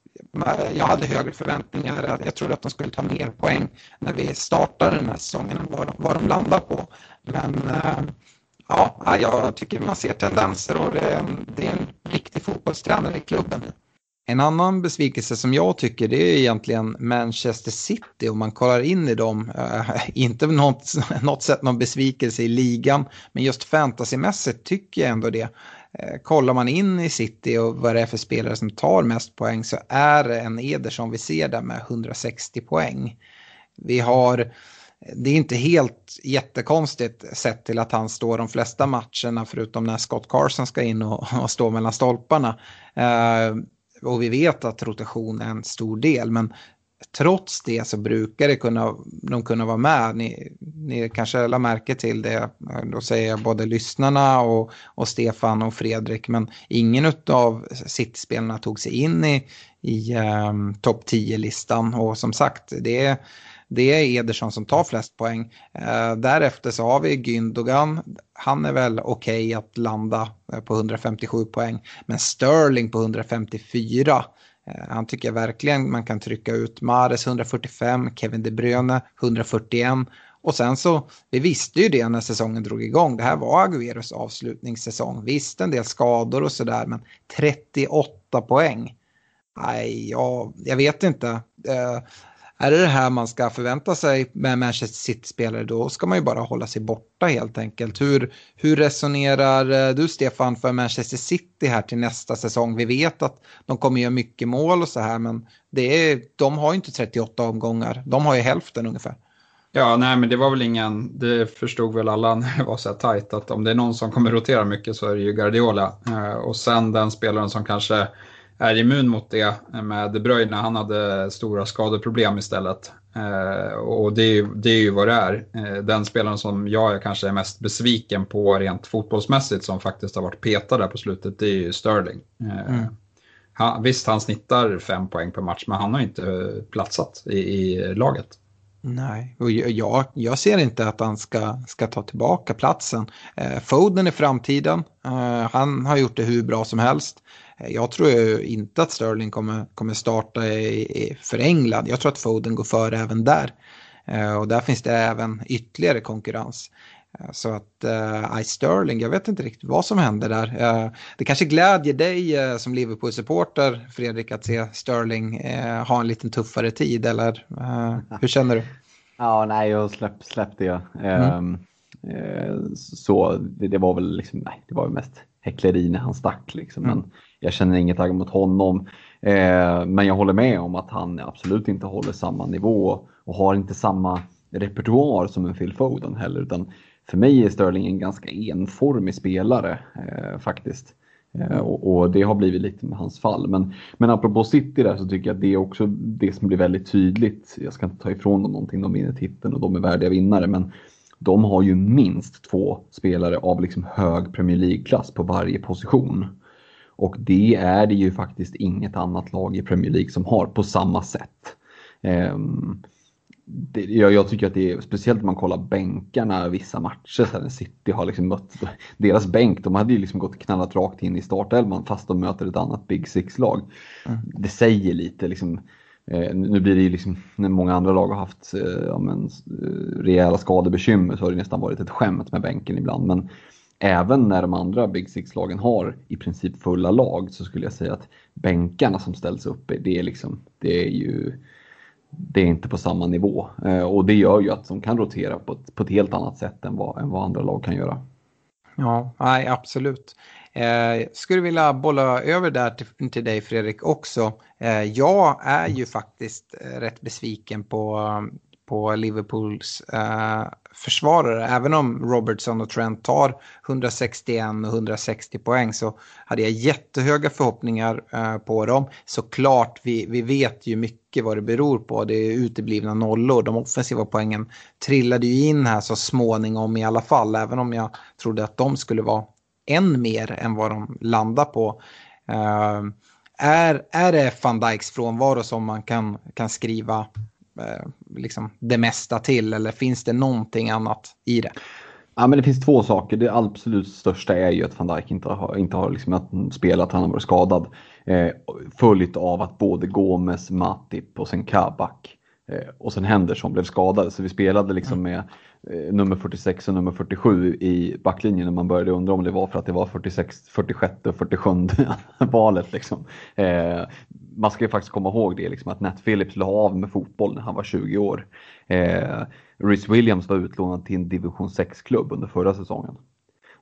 jag hade högre förväntningar. Jag trodde att de skulle ta mer poäng när vi startade den här säsongen än vad de, vad de landar på. Men eh, ja, jag tycker man ser tendenser och det, det är en riktig fotbollstränare i klubben. En annan besvikelse som jag tycker det är egentligen Manchester City om man kollar in i dem. Äh, inte på något, något sätt någon besvikelse i ligan men just fantasymässigt tycker jag ändå det. Eh, kollar man in i City och vad det är för spelare som tar mest poäng så är det en Ederson vi ser där med 160 poäng. Vi har, det är inte helt jättekonstigt sett till att han står de flesta matcherna förutom när Scott Carson ska in och, och stå mellan stolparna. Uh, och vi vet att rotation är en stor del men trots det så brukar det kunna, de kunna vara med. Ni, ni kanske la märke till det, då säger jag både lyssnarna och, och Stefan och Fredrik, men ingen av sittspelarna tog sig in i, i um, topp 10-listan och som sagt, det är det är Ederson som tar flest poäng. Eh, därefter så har vi Gündogan. Han är väl okej okay att landa eh, på 157 poäng. Men Sterling på 154. Eh, han tycker jag verkligen man kan trycka ut. Mares 145, Kevin De Bruyne 141. Och sen så, vi visste ju det när säsongen drog igång. Det här var Agueros avslutningssäsong. Visst en del skador och sådär, men 38 poäng. Nej, ja, jag vet inte. Eh, är det det här man ska förvänta sig med Manchester City-spelare då ska man ju bara hålla sig borta helt enkelt. Hur, hur resonerar eh, du Stefan för Manchester City här till nästa säsong? Vi vet att de kommer göra mycket mål och så här men det är, de har ju inte 38 omgångar, de har ju hälften ungefär. Ja, nej men det var väl ingen, det förstod väl alla när det var så här tajt att om det är någon som kommer rotera mycket så är det ju Guardiola. Eh, och sen den spelaren som kanske är immun mot det med De Bruyne, han hade stora skadeproblem istället. Eh, och det är, ju, det är ju vad det är. Eh, den spelaren som jag kanske är mest besviken på rent fotbollsmässigt som faktiskt har varit petad där på slutet, det är ju Sterling. Mm. Han, visst, han snittar fem poäng per match, men han har inte platsat i, i laget. Nej, och jag, jag ser inte att han ska, ska ta tillbaka platsen. Eh, Foden i framtiden, eh, han har gjort det hur bra som helst. Eh, jag tror ju inte att Sterling kommer, kommer starta i, i, för England. Jag tror att Foden går före även där. Eh, och där finns det även ytterligare konkurrens. Eh, så att uh, I Sterling, jag vet inte riktigt vad som händer där. Uh, det kanske glädjer dig uh, som Liverpool-supporter, Fredrik, att se Sterling uh, ha en lite tuffare tid, eller hur känner du? Ja, nej, jag släpp, släppte jag. Mm. Ehm, så det, det, var väl liksom, nej, det var mest häckleri när han stack liksom. Mm. Jag känner inget agg mot honom. Eh, men jag håller med om att han absolut inte håller samma nivå och har inte samma repertoar som en Phil Foden heller. Utan för mig är Sterling en ganska enformig spelare eh, faktiskt. Eh, och, och, det har blivit lite med hans fall. Men, men apropå City där så tycker jag att det är också det som blir väldigt tydligt. Jag ska inte ta ifrån dem någonting, de vinner titeln och de är värdiga vinnare. Men de har ju minst två spelare av liksom hög Premier League-klass på varje position. Och det är det ju faktiskt inget annat lag i Premier League som har på samma sätt. Det, jag, jag, tycker att det är speciellt när man kollar bänkarna vissa matcher. Så när City har liksom mött deras bänk. De hade ju liksom gått knallat rakt in i startelvan fast de möter ett annat Big Six-lag. Mm. Det säger lite liksom. Eh, nu blir det ju liksom när många andra lag har haft eh, ja, men, eh, rejäla skadebekymmer så har det nästan varit ett skämt med bänken ibland. Men även när de andra Big Six-lagen har i princip fulla lag så skulle jag säga att bänkarna som ställs upp, det är liksom, det är ju det är inte på samma nivå. Eh, och det gör ju att de kan rotera på ett, på ett helt annat sätt än vad, än vad andra lag kan göra. Ja, nej, absolut. Eh, skulle vilja bolla över där till, till dig Fredrik också. Eh, jag är ju faktiskt eh, rätt besviken på på Liverpools eh, försvarare. Även om Robertson och Trent tar 161 och 160 poäng så hade jag jättehöga förhoppningar eh, på dem. Såklart, vi, vi vet ju mycket vad det beror på. Det är uteblivna nollor. De offensiva poängen trillade ju in här så småningom i alla fall. Även om jag trodde att de skulle vara än mer än vad de landar på. Eh, är, är det van Dijks frånvaro som man kan, kan skriva liksom det mesta till eller finns det någonting annat i det? Ja, men det finns två saker. Det absolut största är ju att van Dijk inte har, inte har liksom spelat, han har varit skadad. Eh, följt av att både Gomes, Matip och sen Kabak eh, och sen Henderson blev skadade. Så vi spelade liksom med eh, nummer 46 och nummer 47 i backlinjen och man började undra om det var för att det var 46, 46 och 47 valet. Liksom. Eh, man ska ju faktiskt komma ihåg det, liksom, att Nat Phillips la av med fotboll när han var 20 år. Eh, Rhys Williams var utlånad till en division 6-klubb under förra säsongen.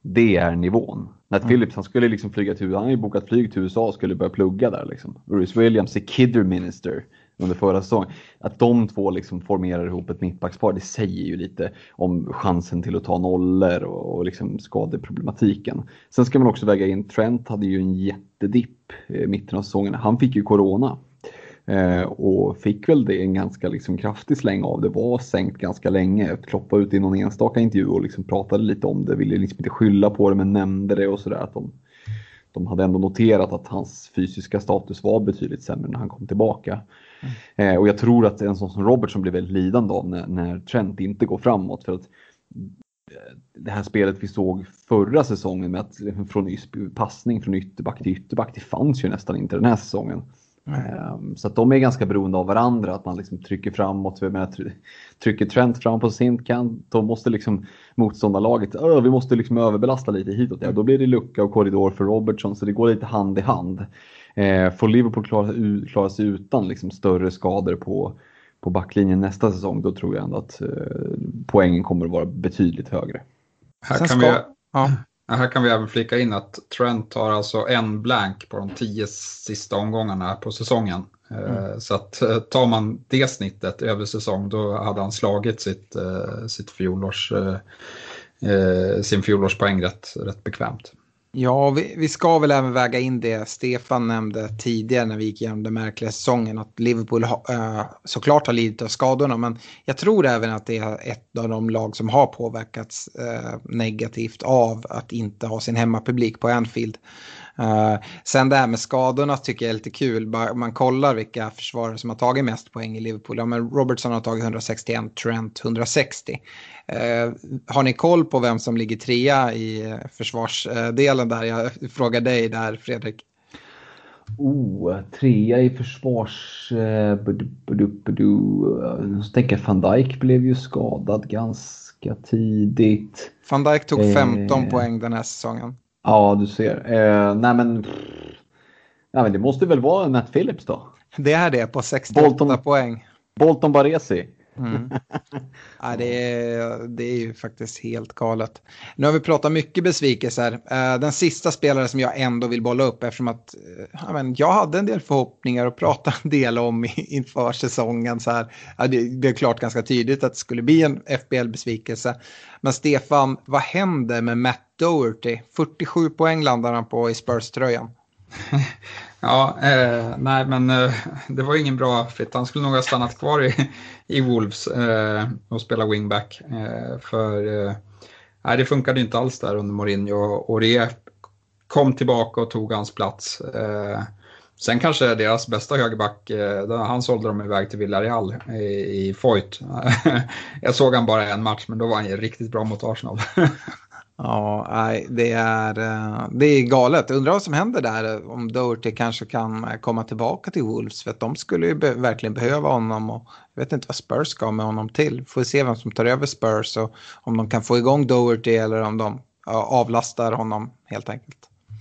Det är nivån. Nat mm. Phillips han skulle liksom flyga till han har ju bokat flyg till USA och skulle börja plugga där. Liksom. Rhys Williams är kidder minister under förra säsongen. Att de två liksom formerar ihop ett mittbackspar, det säger ju lite om chansen till att ta nollor och, och liksom skadeproblematiken. Sen ska man också väga in, Trent hade ju en jättedipp i mitten av säsongen. Han fick ju corona. Eh, och fick väl det en ganska liksom kraftig släng av det. Var sänkt ganska länge. Kloppa ut i någon enstaka intervju och liksom pratade lite om det. Ville liksom inte skylla på det men nämnde det och sådär. de, de hade ändå noterat att hans fysiska status var betydligt sämre när han kom tillbaka. Mm. Eh, och jag tror att en sån som Robertson blir väldigt lidande av när, när Trent inte går framåt. För att eh, det här spelet vi såg förra säsongen med att liksom, från passning från ytterback till ytterback, det fanns ju nästan inte den här säsongen. Mm. Så att de är ganska beroende av varandra, att man liksom trycker framåt. Jag menar, trycker Trent fram på sin kant, då måste liksom motståndarlaget, vi måste liksom överbelasta lite hitåt. Ja, då blir det lucka och korridor för Robertson, så det går lite hand i hand. Eh, får Liverpool klara, klara sig utan liksom större skador på, på backlinjen nästa säsong, då tror jag ändå att eh, poängen kommer att vara betydligt högre. Här kan, vi, ja. Här kan vi även flika in att Trent har alltså en blank på de tio sista omgångarna på säsongen. Mm. Så att tar man det snittet över säsong då hade han slagit sitt, sitt fjolårs, sin fjolårspoäng rätt, rätt bekvämt. Ja, vi, vi, ska väl även väga in det Stefan nämnde tidigare när vi gick igenom den märkliga säsongen. Att Liverpool ha, äh, såklart har lidit av skadorna. Men jag tror även att det är ett av de lag som har påverkats äh, negativt av att inte ha sin hemmapublik på Anfield. Uh, sen det här med skadorna tycker jag är lite kul. Man kollar vilka försvarare som har tagit mest poäng i Liverpool. Ja, men Robertson har tagit 161, Trent 160. Uh, har ni koll på vem som ligger trea i försvarsdelen där? Jag frågar dig där Fredrik. Oh, trea i försvars... Så tänker van Dijk blev ju skadad ganska tidigt. Van Dijk tog 15 eh... poäng den här säsongen. Ja, du ser. Eh, nej, men, ja, men det måste väl vara Nat Phillips då? Det är det på 68 Bolton, poäng. Bolton Baresi. Mm. ja, det, är, det är ju faktiskt helt galet. Nu har vi pratat mycket besvikelser. Uh, den sista spelare som jag ändå vill bolla upp eftersom att uh, ja, men jag hade en del förhoppningar och prata en del om inför säsongen. Så här. Ja, det, det är klart ganska tydligt att det skulle bli en FBL-besvikelse. Men Stefan, vad händer med Matt Doherty? 47 poäng landar han på i Spurs-tröjan. Ja, eh, nej men eh, det var ingen bra fit. Han skulle nog ha stannat kvar i, i Wolves eh, och spela wingback. Eh, för eh, nej, det funkade inte alls där under Mourinho och det kom tillbaka och tog hans plats. Eh, sen kanske deras bästa högerback, eh, han sålde dem iväg till Villarreal i, i Foyt. Jag såg han bara en match men då var han riktigt bra mot Arsenal. Ja, nej, det är, eh, det är galet. Undrar vad som händer där eh, om Doherty kanske kan eh, komma tillbaka till Wolves. För att de skulle ju be verkligen behöva honom. Och jag vet inte vad Spurs ska med honom till. Får se vem som tar över Spurs och om de kan få igång Doherty eller om de avlastar honom helt enkelt.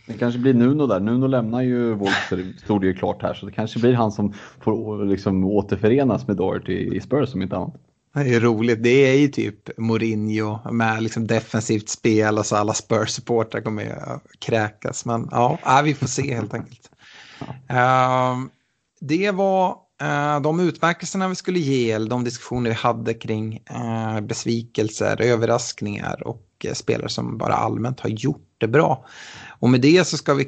Det kanske blir Nuno där. Nuno lämnar ju Wolves, stod det ju klart här. Så det kanske blir han som får liksom återförenas med Doherty i Spurs om inte annat. Det är roligt. Det är ju typ Mourinho med liksom defensivt spel och så alla Spurs-supportrar kommer ju kräkas. Men ja, äh, vi får se helt enkelt. Uh, det var uh, de utmärkelserna vi skulle ge, eller de diskussioner vi hade kring uh, besvikelser, överraskningar och eh, spelare som bara allmänt har gjort det bra. Och med det så ska vi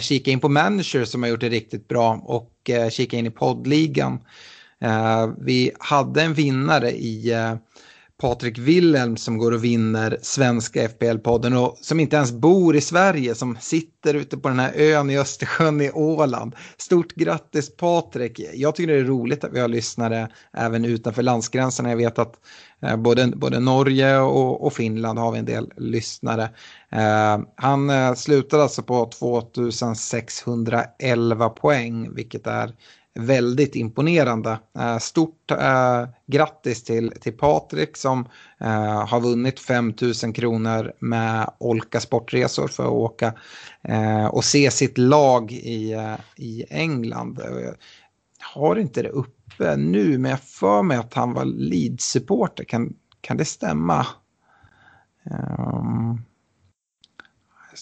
kika in på managers som har gjort det riktigt bra och kika in i poddligan. Eh, vi hade en vinnare i eh, Patrik Wilhelm som går och vinner svenska FPL-podden och som inte ens bor i Sverige som sitter ute på den här ön i Östersjön i Åland. Stort grattis Patrik! Jag tycker det är roligt att vi har lyssnare även utanför landsgränserna. Jag vet att eh, både, både Norge och, och, Finland har vi en del lyssnare. Eh, han eh, slutade alltså på 2611 poäng vilket är väldigt imponerande. Eh, stort eh, grattis till, till Patrik som eh, har vunnit 5 000 kronor med Olka Sportresor för att åka eh, och se sitt lag i, eh, i England. Jag har inte det uppe nu men jag för mig att han var lead-supporter. Kan, kan det stämma? Um...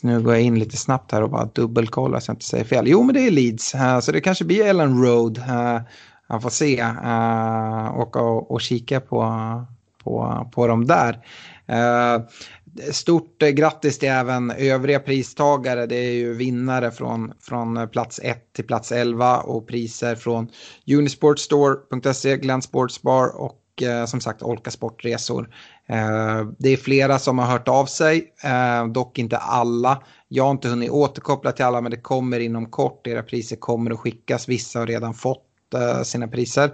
Så nu går jag in lite snabbt här och bara dubbelkollar så jag inte säger fel. Jo, men det är Leeds, uh, så det kanske blir Ellen Road. Uh, han får se, uh, åka och, och kika på, på, på dem där. Uh, stort eh, grattis till även övriga pristagare. Det är ju vinnare från, från plats 1 till plats 11 och priser från Unisportstore.se, Glenn Sportsbar och som sagt Olka Sportresor. Eh, det är flera som har hört av sig, eh, dock inte alla. Jag har inte hunnit återkoppla till alla men det kommer inom kort. Era priser kommer att skickas. Vissa har redan fått eh, sina priser.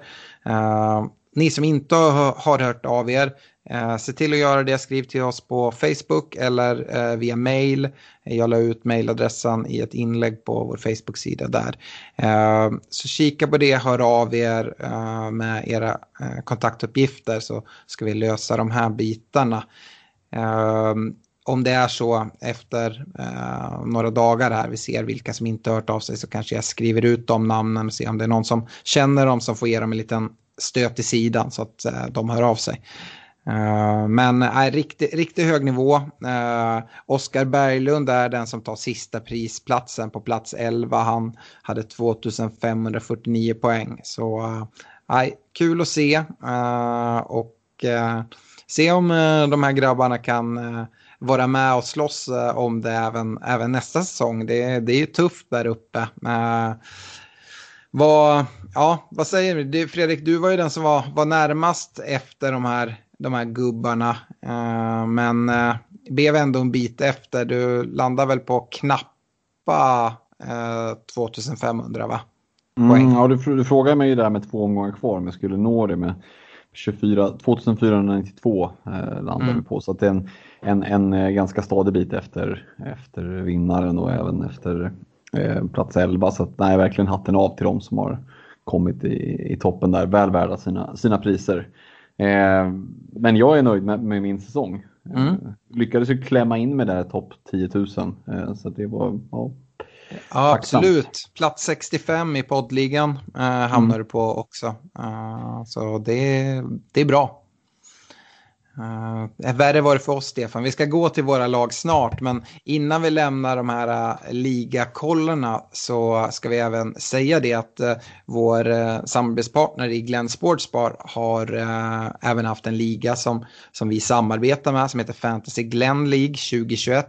Ni som inte har hört av er, Eh, se till att göra det, skriv till oss på Facebook eller eh, via mail. Jag la ut mailadressen i ett inlägg på vår Facebook-sida där. Eh, så kika på det, hör av er eh, med era eh, kontaktuppgifter så ska vi lösa de här bitarna. Eh, om det är så efter några dagar här, vi ser vilka som inte hört av sig så kanske jag skriver ut de namnen och ser om det är någon som känner dem som får ge dem en liten stöt i sidan så att de hör av sig. Uh, men nej, riktigt, riktig hög nivå. Eh, uh, Oskar Berglund är den som tar sista prisplatsen på plats 11. Han hade 2549 poäng. Så uh, nej, kul att se. och se om de här grabbarna kan vara med och slåss om det även, även nästa säsong. Det, det är ju tufft där uppe. vad, ja, vad säger du? Fredrik, du var ju den som var, var närmast efter de här de här gubbarna. Uh, men uh, blev ändå en bit efter. Du landar väl på knappa uh, 2500 va? Mm, ja, du, du frågade mig ju där med två omgångar kvar om jag skulle nå det med 24, 2492 eh, landar mm. vi på. Så att det är en, en, en eh, ganska stadig bit efter, efter vinnaren och även efter eh, plats 11. Så att, nej, verkligen hatten av till dem som har kommit i, i toppen där. Väl värda sina, sina priser. Eh, men jag är nöjd med, med min säsong. Mm. Eh, lyckades ju klämma in med där topp 10 000. Eh, så det var ja, Ja, absolut. Plats 65 i poddligan eh, hamnar mm. du på också. Uh, så det, det är bra. Uh, värre var det för oss, Stefan. Vi ska gå till våra lag snart, men innan vi lämnar de här eh, uh, ligakollarna så ska vi även säga det att uh, vår uh, samarbetspartner i Glenn Sportsbar har uh, även haft en liga som, som vi samarbetar med som heter Fantasy Glenn League 2021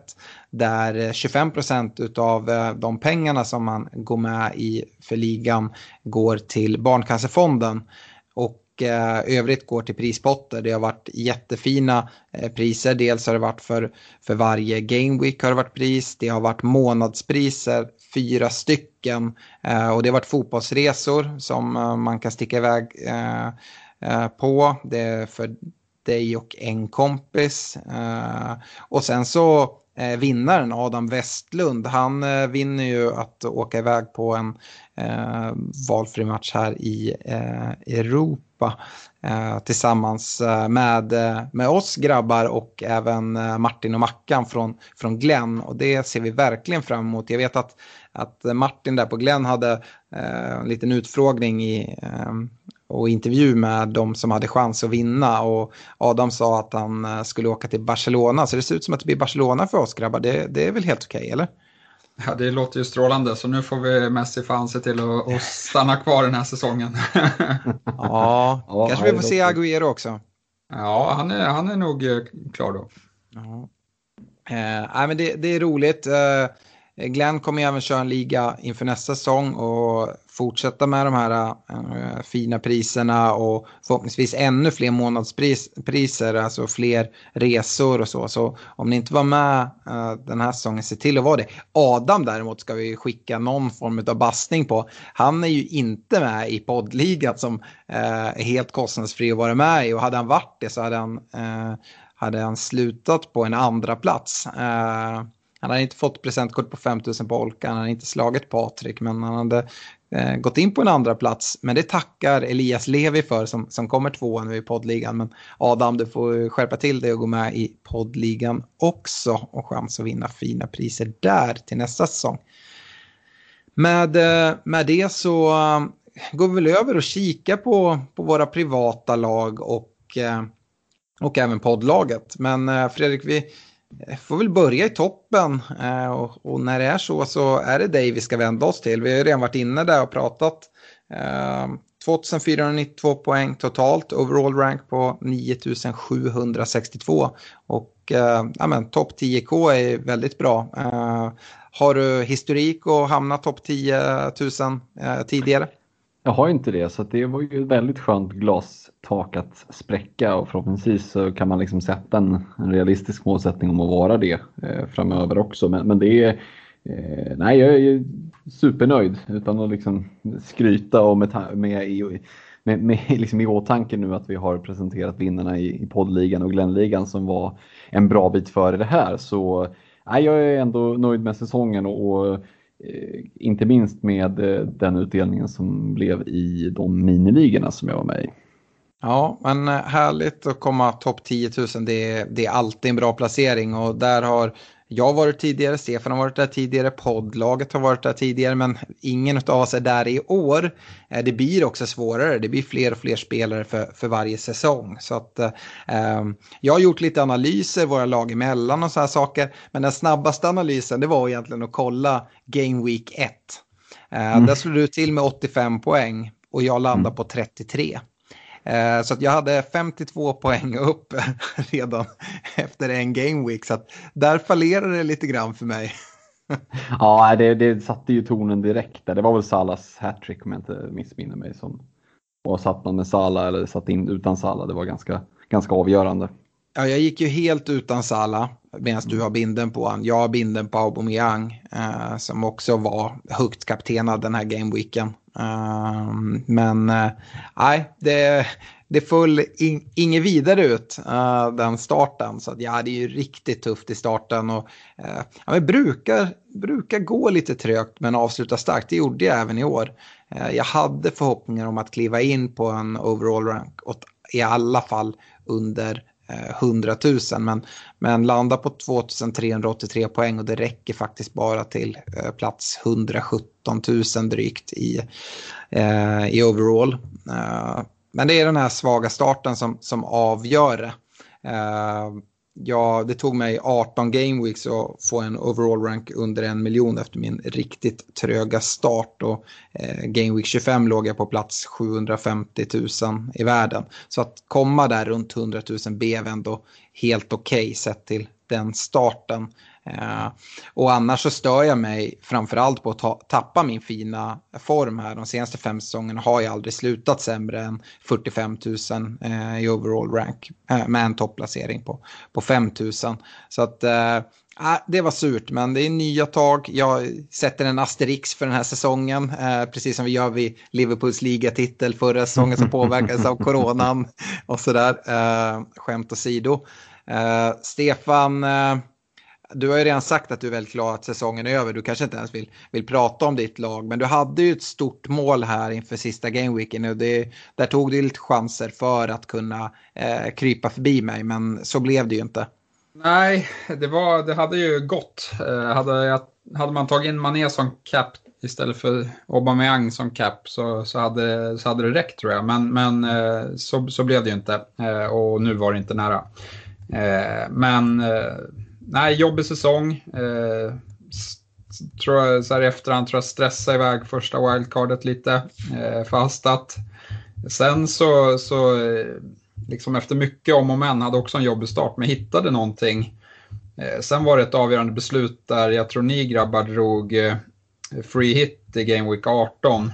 där 25 procent av de pengarna som man går med i för ligan går till Barncancerfonden. Och och övrigt går till prispotter. Det har varit jättefina eh, priser. Dels har det varit för, för varje Game Week har det varit pris. Det har varit månadspriser, fyra stycken. Eh, och det har varit fotbollsresor som man kan sticka iväg på. Det är för dig och en kompis. och sen så eh, vinnaren Adam Westlund, han eh, vinner ju att åka iväg på en eh, valfri match här i eh, Europa eh, tillsammans eh, med, eh, med oss grabbar och även eh, Martin och Mackan från, från Glenn och det ser vi verkligen fram emot. Jag vet att, att Martin där på Glenn hade eh, en liten utfrågning i och intervju med de som hade chans att vinna. Och Adam sa att han eh, skulle åka till Barcelona. Så det ser ut som att det blir Barcelona för oss grabbar. Det, det är väl helt okej, okay, eller? Ja, det låter ju strålande. Så nu får vi Messi fan se till att, stanna kvar den här säsongen. ja, ja, kanske vi får se Agüero också. Ja, han är, han är nog eh, klar då. Ja. Eh, men det, det är roligt. Eh, Eh, Glenn kommer även köra en liga inför nästa säsong och fortsätta med de här äh, fina priserna och förhoppningsvis ännu fler månadspriser, alltså fler resor och så. Så om ni inte var med äh, den här säsongen, se till att vara det. Adam däremot ska vi skicka någon form av bastning på. Han är ju inte med i poddligan som äh, är helt kostnadsfri att vara med i och hade han varit det så hade han, hade han slutat på en andra plats. Han hade inte fått presentkort på 5000 på Olka, han hade inte slagit Patrik, men han hade eh, gått in på en andra plats. Men det tackar Elias Levi för som, som kommer tvåa nu i poddligan. Men Adam, du får skärpa till dig och gå med i poddligan också och chans att vinna fina priser där till nästa säsong. Med, eh, med det så uh, går vi väl över och kika på, på våra privata lag och, uh, och även poddlaget. Men uh, Fredrik, vi, Eh, får väl börja i toppen eh, och, och, när det är så så är det dig vi ska vända oss till. Vi har ju redan varit inne där och pratat. Eh, 2492 poäng totalt, overall rank på 9762 och eh, ja, topp 10K är väldigt bra. Eh, har du historik och hamnat topp 10 000 eh, tidigare? Jag har inte det, så det var ju ett väldigt skönt glastak att spräcka och förhoppningsvis så kan man liksom sätta en, en realistisk målsättning om att vara det eh, framöver också. Men, men det är, eh, nej jag är supernöjd utan att liksom skryta och med, med, i, med, med liksom i åtanke nu att vi har presenterat vinnarna i, i poddligan och Glennligan som var en bra bit före det här. Så nej, jag är ändå nöjd med säsongen och, och Eh, inte minst med eh, den utdelningen som blev i de miniligorna som jag var med i. Ja, men eh, härligt att komma topp 10 000. Det är, det är alltid en bra placering och där har jag har varit tidigare, Stefan har varit där tidigare, poddlaget har varit där tidigare, men ingen av oss är där i år. Eh, det blir också svårare, det blir fler och fler spelare för, för varje säsong. Så att, eh, jag har gjort lite analyser, våra lag emellan och så här saker, men den snabbaste analysen det var egentligen att kolla Game Week 1. Eh, mm. Där slog du till med 85 poäng och jag landade mm. på 33. Eh, så att jag hade 52 poäng upp redan efter en game week. Så där fallerade det lite grann för mig. ja, det, det satte ju tonen direkt. Där. Det var väl Salas hattrick om jag inte missminner mig. Som, och satt man med Sala eller satt in utan Sala, det var ganska, ganska avgörande. Ja, jag gick ju helt utan Sala medan du har binden på han. Jag har binden på Aubameyang eh, som också var högt kaptenad den här gameweeken. Ehm, men eh, nej, det, det föll in, inget vidare ut uh, den starten. Så att, ja, det är ju riktigt tufft i starten. Och, uh, ja, men brukar, brukar gå lite trögt men avsluta starkt. Det gjorde jag även i år. Uh, jag hade förhoppningar om att kliva in på en overall rank. Och I alla fall under Eh, 100 000 men, men landa på 2383 poäng och det räcker faktiskt bara till eh, plats 117 000 drygt i, eh, i overall. Men det är den här svaga starten som, som avgör det. Ja, det tog mig 18 game weeks att få en overall rank under en miljon efter min riktigt tröga start. Och eh, game week 25 låg jag på plats 750 000 i världen. Så att komma där runt 100 000 blev ändå helt okej okay sett till den starten. Eh, och annars så stör jag mig framförallt på att ta, tappa min fina form här. De senaste fem säsongerna har jag aldrig slutat sämre än 45 000 eh, i overall rank eh, med en topplacering på, på 5 000. Så att äh, det var surt, men det är nya tag. Jag sätter en asterix för den här säsongen, eh, precis som vi gör vid Liverpools ligatitel förra säsongen som påverkades av coronan och sådär. Eh, skämt åsido. Eh, Stefan, eh, du har ju redan sagt att du är väldigt glad att säsongen är över. Du kanske inte ens vill, vill prata om ditt lag. Men du hade ju ett stort mål här inför sista gameweeken. Och det, där tog du lite chanser för att kunna eh, krypa förbi mig. Men så blev det ju inte. Nej, det, var, det hade ju gått. Eh, hade, hade man tagit in Mané som cap istället för Aubameyang som cap så, så, hade, så hade det räckt tror jag. Men, men eh, så, så blev det ju inte. Eh, och nu var det inte nära. Eh, men eh, nej, jobbig säsong. Eh, tror jag, så här i efterhand tror jag stressa iväg första wildcardet lite eh, förhastat. Sen så, så eh, liksom efter mycket om och men hade också en jobbig start men hittade någonting. Eh, sen var det ett avgörande beslut där jag tror ni grabbar drog eh, free hit i Game Week 18.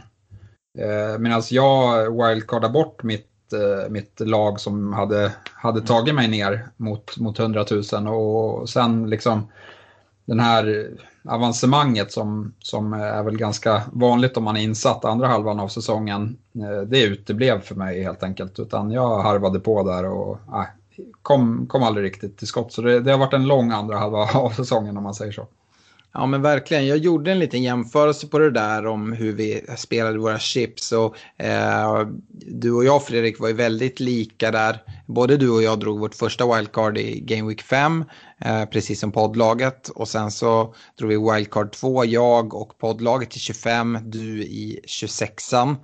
Eh, Medan jag wildcardade bort mitt Eh, mitt lag som hade, hade tagit mig ner mot, mot 100 000 och sen liksom den här avancemanget som, som är väl ganska vanligt om man är insatt andra halvan av säsongen. Eh, det uteblev för mig helt enkelt utan jag harvade på där och äh, kom, kom aldrig riktigt till skott. Så det, det har varit en lång andra halva av säsongen om man säger så. Ja men verkligen, jag gjorde en liten jämförelse på det där om hur vi spelade våra chips. Och, eh, du och jag Fredrik var ju väldigt lika där. Både du och jag drog vårt första wildcard i Game Week 5, eh, precis som poddlaget. Och sen så drog vi wildcard 2, jag och poddlaget i 25, du i 26an.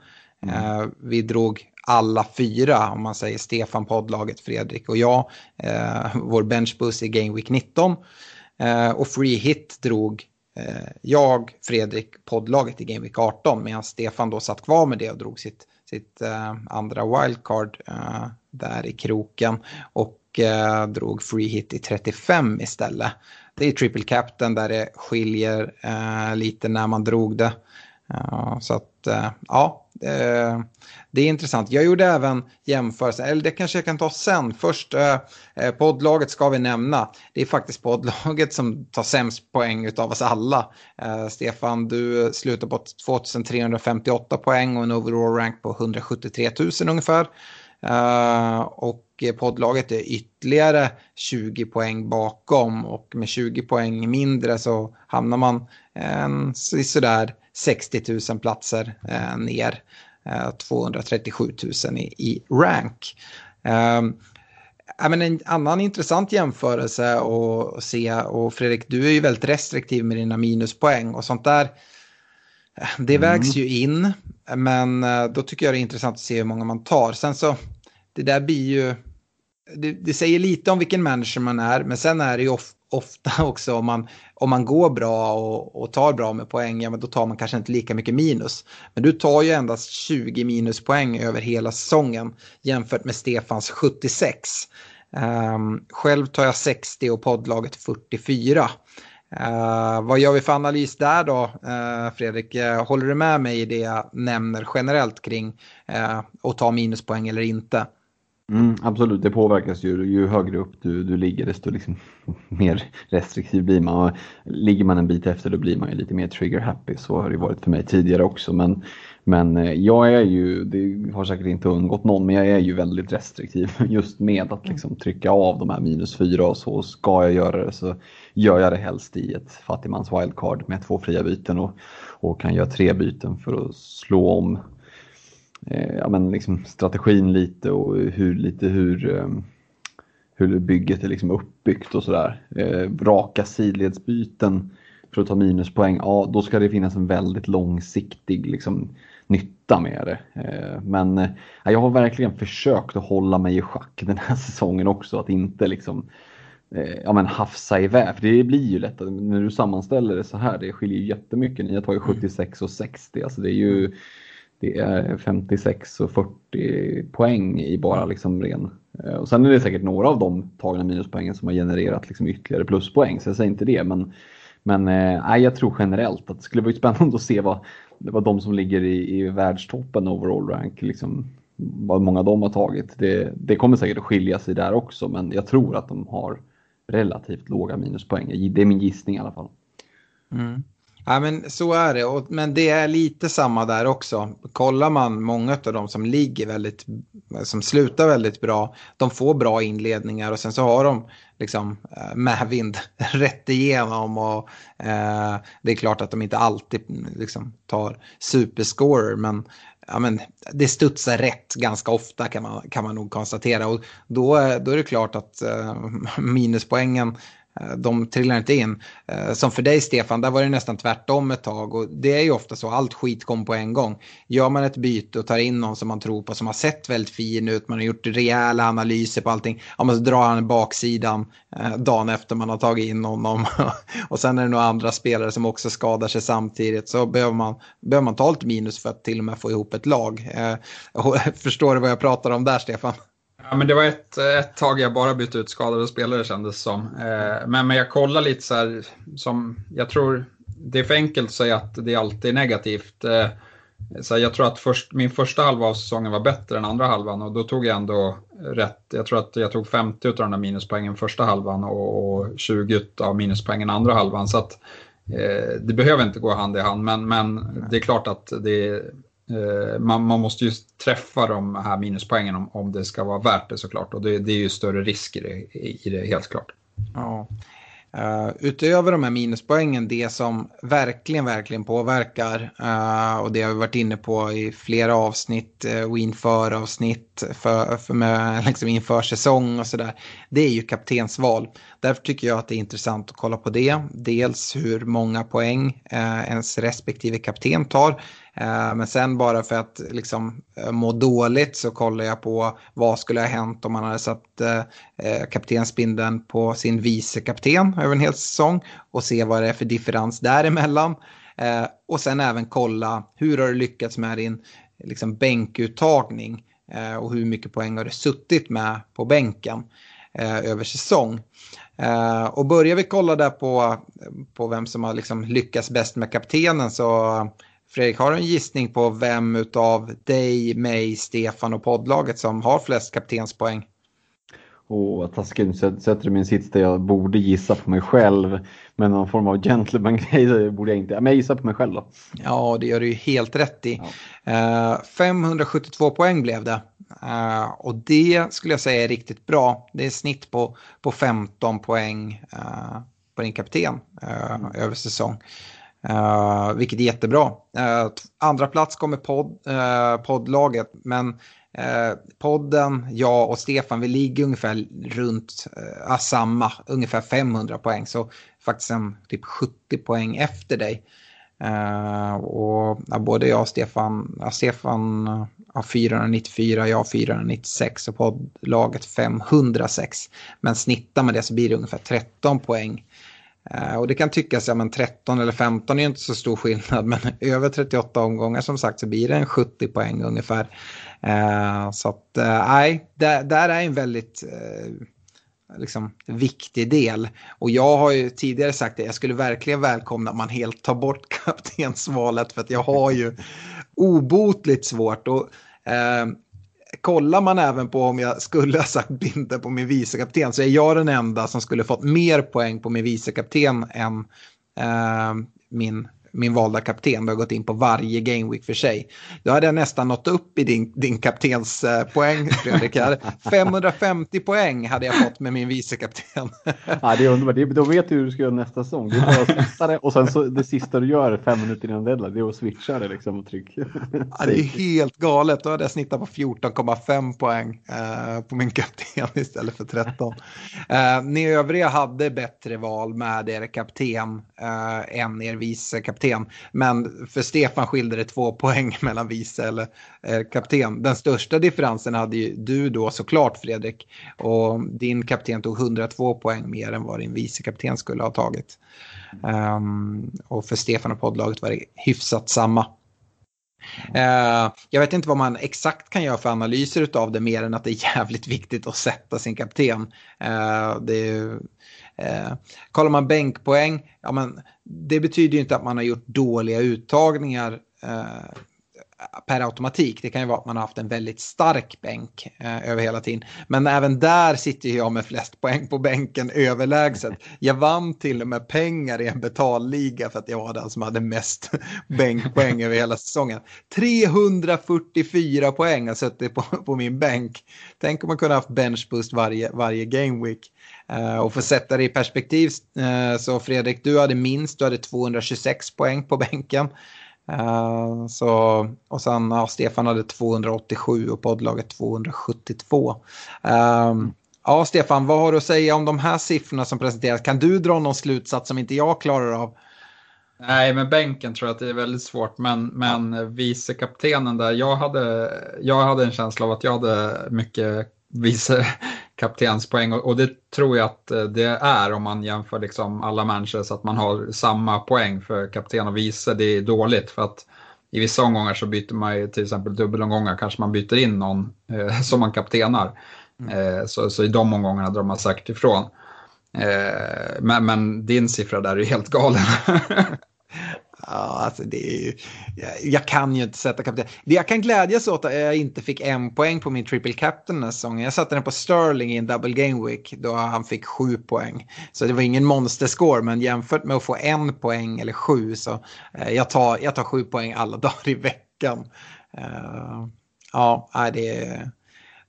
Eh, vi drog alla fyra, om man säger Stefan, poddlaget, Fredrik och jag, eh, vår benchbus i Game Week 19. Eh, och free hit drog eh, jag, Fredrik, poddlaget i Game Week 18 medan Stefan då satt kvar med det och drog sitt, sitt eh, andra wildcard eh, där i kroken och eh, drog free hit i 35 istället. Det är triple captain där det skiljer eh, lite när man drog det. Eh, så att eh, ja, eh, det är intressant. Jag gjorde även jämförelser, eller det kanske jag kan ta sen. Först eh, eh, poddlaget ska vi nämna. Det är faktiskt poddlaget som tar sämst poäng av oss alla. Eh, Stefan, du slutar på 2358 poäng och en overall rank på 173 000 ungefär. Uh, och poddlaget är ytterligare 20 poäng bakom och med 20 poäng mindre så hamnar man eh, en, sådär 60 000 platser uh, ner. 237 000 i, i rank. Ja, men en annan intressant jämförelse att se, och Fredrik, du är ju väldigt restriktiv med dina minuspoäng och sånt där. Det mm. vägs ju in, men eh, då tycker jag det är intressant att se hur många man tar. Sen så, det där blir ju, det, det säger lite om vilken manager man är, men sen är det ju of, ofta också om man, om man går bra och, och, tar bra med poäng, ja men då tar man kanske inte lika mycket minus. Men du tar ju endast 20 minuspoäng över hela säsongen jämfört med Stefans 76. Um, ehm, själv tar jag 60 och poddlaget 44. Uh, ehm, vad gör vi för analys där då, uh, Fredrik? Uh, håller du med mig i det jag nämner generellt kring uh, att ta minuspoäng eller inte? Mm, absolut, det påverkas ju. Ju högre upp du, du ligger desto liksom mer restriktiv blir man. Ligger man en bit efter då blir man ju lite mer trigger happy. Så har det varit för mig tidigare också. Men, men eh, jag är ju, det har säkert inte undgått någon, men jag är ju väldigt restriktiv just med att liksom trycka av de här minus fyra och så. Ska jag göra det så gör jag det helst i ett fattigmans wildcard med två fria byten och, och kan göra tre byten för att slå om ja, men liksom strategin lite och hur, lite hur, eh, hur bygget är liksom uppbyggt och sådär. Eh, raka sidledsbyten för att ta minuspoäng, ja då ska det finnas en väldigt långsiktig liksom, nytta med det. Eh, men eh, jag har verkligen försökt att hålla mig i schack den här säsongen också, att inte liksom eh, ja, men hafsa iväg. För det blir ju lätt när du sammanställer det så här, det skiljer ju jättemycket. Ni har tagit 76 och 60, alltså det är ju det är 56 och 40 poäng i bara liksom ren. Eh, och sen är det säkert några av de tagna minuspoängen som har genererat liksom ytterligare pluspoäng, så jag säger inte det. Men, men eh, jag tror generellt att det skulle vara spännande att se vad, vad de som ligger i, i världstoppen overall rank, liksom, vad många de har tagit. Det, det kommer säkert att skilja sig där också, men jag tror att de har relativt låga minuspoäng. Det är min gissning i alla fall. Mm. Ja, men så är det. men det är lite samma där också. Kollar man många av de som ligger väldigt, som slutar väldigt bra, de får bra inledningar och sen så har de liksom eh, medvind rätt igenom och eh, det är klart att de inte alltid liksom, tar superscorer men ja, men det studsar rätt ganska ofta kan man, kan man nog konstatera. Och då, eh, då är det klart att eh, minuspoängen Eh, Eh, de trillar inte in. Eh, som för dig Stefan, där var det nästan tvärtom ett tag. Och det är ju ofta så, allt skit kom på en gång. Gör man ett byte och tar in någon som man tror på, som har sett väldigt fin ut, man har gjort rejäla analyser på allting. Ja, men så drar han baksidan eh, dagen efter man har tagit in honom. och sen är det några andra spelare som också skadar sig samtidigt. Så behöver man, behöver man ta lite minus för att till och med få ihop ett lag. Förstår du vad jag pratar om där Stefan? Ja, men det var ett, ett tag jag bara bytte ut skadade spelare kändes som. Eh, men, men jag kollar lite så här, som jag tror det är för enkelt att säga att det alltid är negativt. Eh, så jag tror att först, min första halva av säsongen var bättre än andra halvan och då tog jag ändå rätt. Jag tror att jag tog 50 av de där minuspoängen första halvan och, och 20 av minuspoängen andra halvan. Så att, eh, det behöver inte gå hand i hand, men, men det är klart att det Eh, man, man, måste ju träffa de här minuspoängen om, om det ska vara värt det såklart. Och det, det är ju större risk i det, i det helt klart. Ja. Uh, utöver de här minuspoängen, det som verkligen, verkligen påverkar uh, och det har vi varit inne på i flera avsnitt uh, och inför avsnitt för, för med, liksom inför säsong och sådär. Det är ju kaptensval. Därför tycker jag att det är intressant att kolla på det. Dels hur många poäng eh, ens respektive kapten tar. Eh, men sen bara för att liksom eh, må dåligt så kollar jag på vad skulle ha hänt om man hade satt eh, eh kaptensbindeln på sin vicekapten över en hel säsong och se vad det är för differens däremellan. Och sen även kolla hur har du lyckats med din liksom, bänkuttagning Eh, och hur mycket poäng har det suttit med på bänken eh, över säsong. Eh, och börjar vi kolla där på, på vem som har liksom lyckats bäst med kaptenen så Fredrik, har du en gissning på vem av dig, mig, Stefan och poddlaget som har flest kaptenspoäng? Åh, vad taskigt. Sätter du min sits där jag borde gissa på mig själv. Men någon form av gentleman-grej borde jag inte. Men jag gissar på mig själv då. Ja, det gör du ju helt rätt i. Ja. Uh, eh, 572 poäng blev det. Uh, och det skulle jag säga är riktigt bra. Det är snitt på, på 15 poäng uh, på din kapten mm. över säsong. Uh, vilket är jättebra. Uh, andra plats kommer podd, uh, poddlaget, men Eh, podden, jag och Stefan, vi ligger ungefär runt eh, ah, samma, ungefär 500 poäng. Så faktiskt en, typ 70 poäng efter dig. Eh, och ja, både jag och Stefan, ja, Stefan har 494, jag har 496 och poddlaget 506. Men snittar med det så blir det ungefär 13 poäng. Eh, och det kan tyckas, ja men 13 eller 15 är ju inte så stor skillnad, men över 38 omgångar som sagt så blir det en 70 poäng ungefär. Eh, så att eh, nej, där, där är en väldigt liksom, viktig del. Och jag har ju tidigare sagt att jag skulle verkligen välkomna att man helt tar bort kaptensvalet för att jag har ju obotligt svårt. Och, eh, kollar man även på om jag skulle ha sagt Binder på min vicekapten så är jag den enda som skulle fått mer poäng på min vicekapten än eh, min min valda kapten. Du har gått in på varje gameweek för sig. Då hade jag nästan nått upp i din, din kaptenspoäng, Fredrik. 550 poäng hade jag fått med min vicekapten. ja, det är underbart. Då vet du hur du ska göra nästa säsong. Det är bara att sätta det och sen så det sista du gör fem minuter innan deadline, det är att switcha det liksom och tryck. ja, det är helt galet. Då hade jag snittat på 14,5 poäng eh, på min kapten istället för 13. Eh, ni övriga hade bättre val med er kapten eh, än er vicekapten kapten. Men för Stefan skilde det två poäng mellan vice eller eh, kapten. Den största differensen hade ju du då såklart Fredrik. Och din kapten tog 102 poäng mer än vad din vice kapten skulle ha tagit. Um, och för Stefan och poddlaget var det hyfsat samma. Uh, jag vet inte vad man exakt kan göra för analyser av det mer än att det är jävligt viktigt att sätta sin kapten. Uh, det är, Eh, kollar man bänkpoäng, ja, men det betyder ju inte att man har gjort dåliga uttagningar eh, per automatik. Det kan ju vara att man har haft en väldigt stark bänk eh, över hela tiden. Men även där sitter jag med flest poäng på bänken överlägset. Jag vann till och med pengar i en betalliga för att jag var den som hade mest bänkpoäng över hela säsongen. 344 poäng har suttit på, på min bänk. Tänk om man kunde haft benchboost varje, varje game week och för att sätta det i perspektiv uh, så Fredrik, du hade minst, du hade 226 poäng på bänken. Uh, så, och sen ja, Stefan hade 287 och poddlaget 272. Uh, ja, Stefan, vad har du att säga om de här siffrorna som presenteras? Kan du dra någon slutsats som inte jag klarar av? Nej, med bänken tror jag att det är väldigt svårt, men, men vicekaptenen där, jag hade, jag hade en känsla av att jag hade mycket vice kaptenspoäng och, och det tror jag att eh, det är om man jämför liksom alla matcher så att man har samma poäng för kapten och vice. Det är dåligt för att i vissa omgångar så byter man ju till exempel dubbelomgångar kanske man byter in någon eh, som man kaptenar. Mm. Eh, så, så i de omgångarna drar man säkert ifrån. Eh, men, men, din siffra där är helt galen. Ja, alltså det är ju, jag, jag, kan ju inte sätta kapten. Det Jag kan glädjas åt att jag inte fick en poäng på min triple captain den här säsongen. Jag satte den på Sterling i en double game week då han fick sju poäng. Så det var ingen monsterscore, men jämfört med att få en poäng eller sju så eh, jag, tar, jag tar sju poäng alla dagar i veckan. Uh, ja, det är...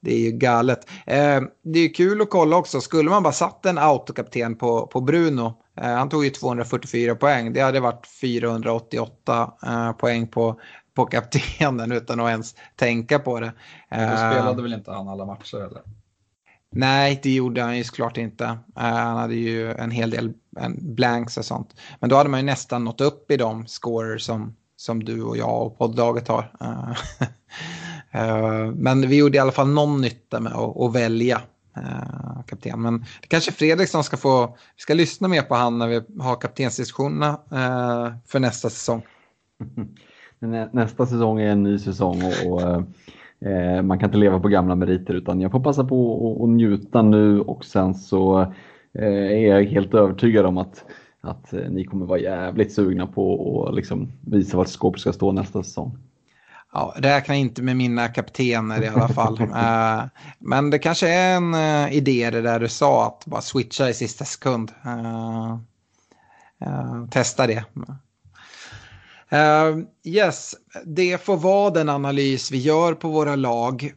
Det är ju galet. Eh, det är kul att kolla också. Skulle man bara satt en autokapten på, på Bruno han tog ju 244 poäng. Det hade varit 488 eh, poäng på, på kaptenen utan att ens tänka på det. Då eh, spelade väl inte han alla matcher eller? Nej, det gjorde han ju såklart inte. han hade ju en hel del blanks och sånt. Men då hade man ju nästan nått upp i de scorer som, som du och jag och poddlaget har. Men vi gjorde i alla fall någon nytta med att, att välja eh, kapten. Men det kanske Fredrik som ska få, vi ska lyssna mer på han när vi har kaptensdiskussionerna eh, för nästa säsong. Nästa säsong är en ny säsong och, och eh, eh, man kan inte leva på gamla meriter utan jag får passa på att njuta nu och sen så eh, är jag helt övertygad om att att eh, ni kommer vara jävligt sugna på att liksom visa vart skåpet ska stå nästa säsong ja, räkna inte med mina kaptener i alla fall. uh, men det kanske är en uh, idé det där du sa att bara switcha i sista sekund. Uh, testa det. yes, det får vara den analys vi gör på våra lag.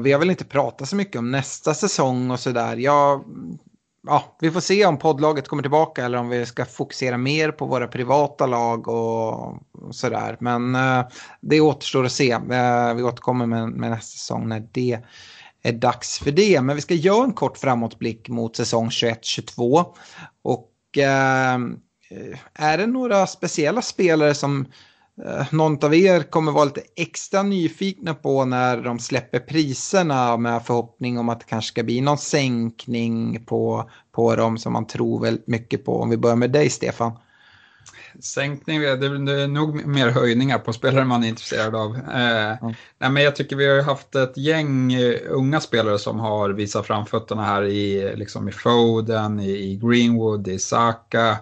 vi har väl inte pratat så mycket om nästa säsong och sådär. Jag ja, vi får se om poddlaget kommer tillbaka eller om vi ska fokusera mer på våra privata lag och, sådär. Men eh, det återstår att se. Eh, vi återkommer med, med nästa säsong när det är dags för det. Men vi ska göra en kort framåtblick mot säsong 21-22. Och eh, är det några speciella spelare som någon av er kommer vara lite extra nyfikna på när de släpper priserna med förhoppning om att det kanske ska bli någon sänkning på, på dem som man tror väldigt mycket på. Om vi börjar med dig Stefan. Sänkning, det är nog mer höjningar på spelare man är intresserad av. Eh, mm. nej, men jag tycker vi har haft ett gäng eh, unga spelare som har visat framfötterna här i, liksom i Foden, i Greenwood, i Saka.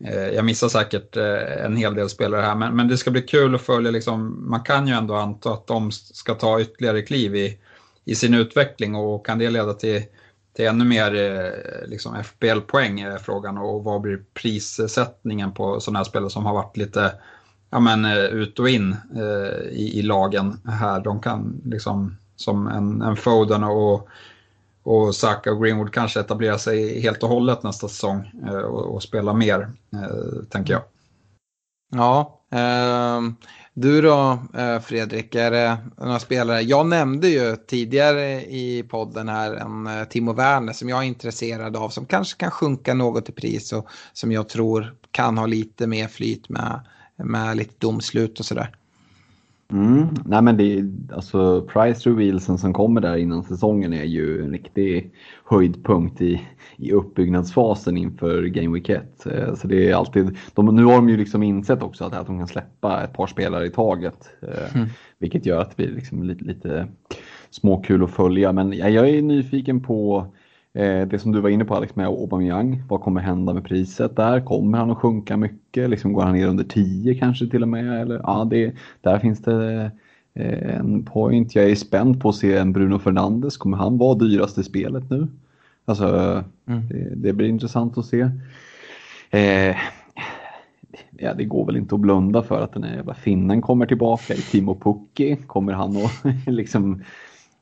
Eh, jag missar säkert eh, en hel del spelare här, men, men det ska bli kul att följa. Liksom, man kan ju ändå anta att de ska ta ytterligare kliv i, i sin utveckling och kan det leda till, till ännu mer eh, liksom FBL-poäng är frågan och vad blir prissättningen på sådana här spelare som har varit lite ja, men, ut och in i, i lagen här. De kan liksom som en, en Foden och och Saka och Greenwood kanske etablerar sig helt och hållet nästa säsong eh, och, och spelar mer, eh, tänker jag. Ja, eh, du då eh, Fredrik, är det några spelare? Jag nämnde ju tidigare i podden här en Timo Werner som jag är intresserad av som kanske kan sjunka något i pris och som jag tror kan ha lite mer flyt med, med lite domslut och sådär. Mm. Nej men det alltså price revealsen som kommer där innan säsongen är ju en riktig höjdpunkt i, i uppbyggnadsfasen inför Game Week 1. Eh, så det är alltid, de, nu har de ju liksom insett också att, att de kan släppa ett par spelare i taget. Eh, mm. Vilket gör att det blir liksom lite, lite småkul att följa. Men jag, jag är nyfiken på det som du var inne på Alex med Aubameyang, vad kommer hända med priset där? Kommer han att sjunka mycket? Liksom går han ner under 10 kanske till och med? Eller, ja, det, där finns det eh, en point. Jag är spänd på att se en Bruno Fernandes. Kommer han vara dyrast i spelet nu? Alltså, mm. det, det, blir intressant att se. Eh, ja, det går väl inte att blunda för att den här finnen kommer tillbaka i Timo Pukki. Kommer han att liksom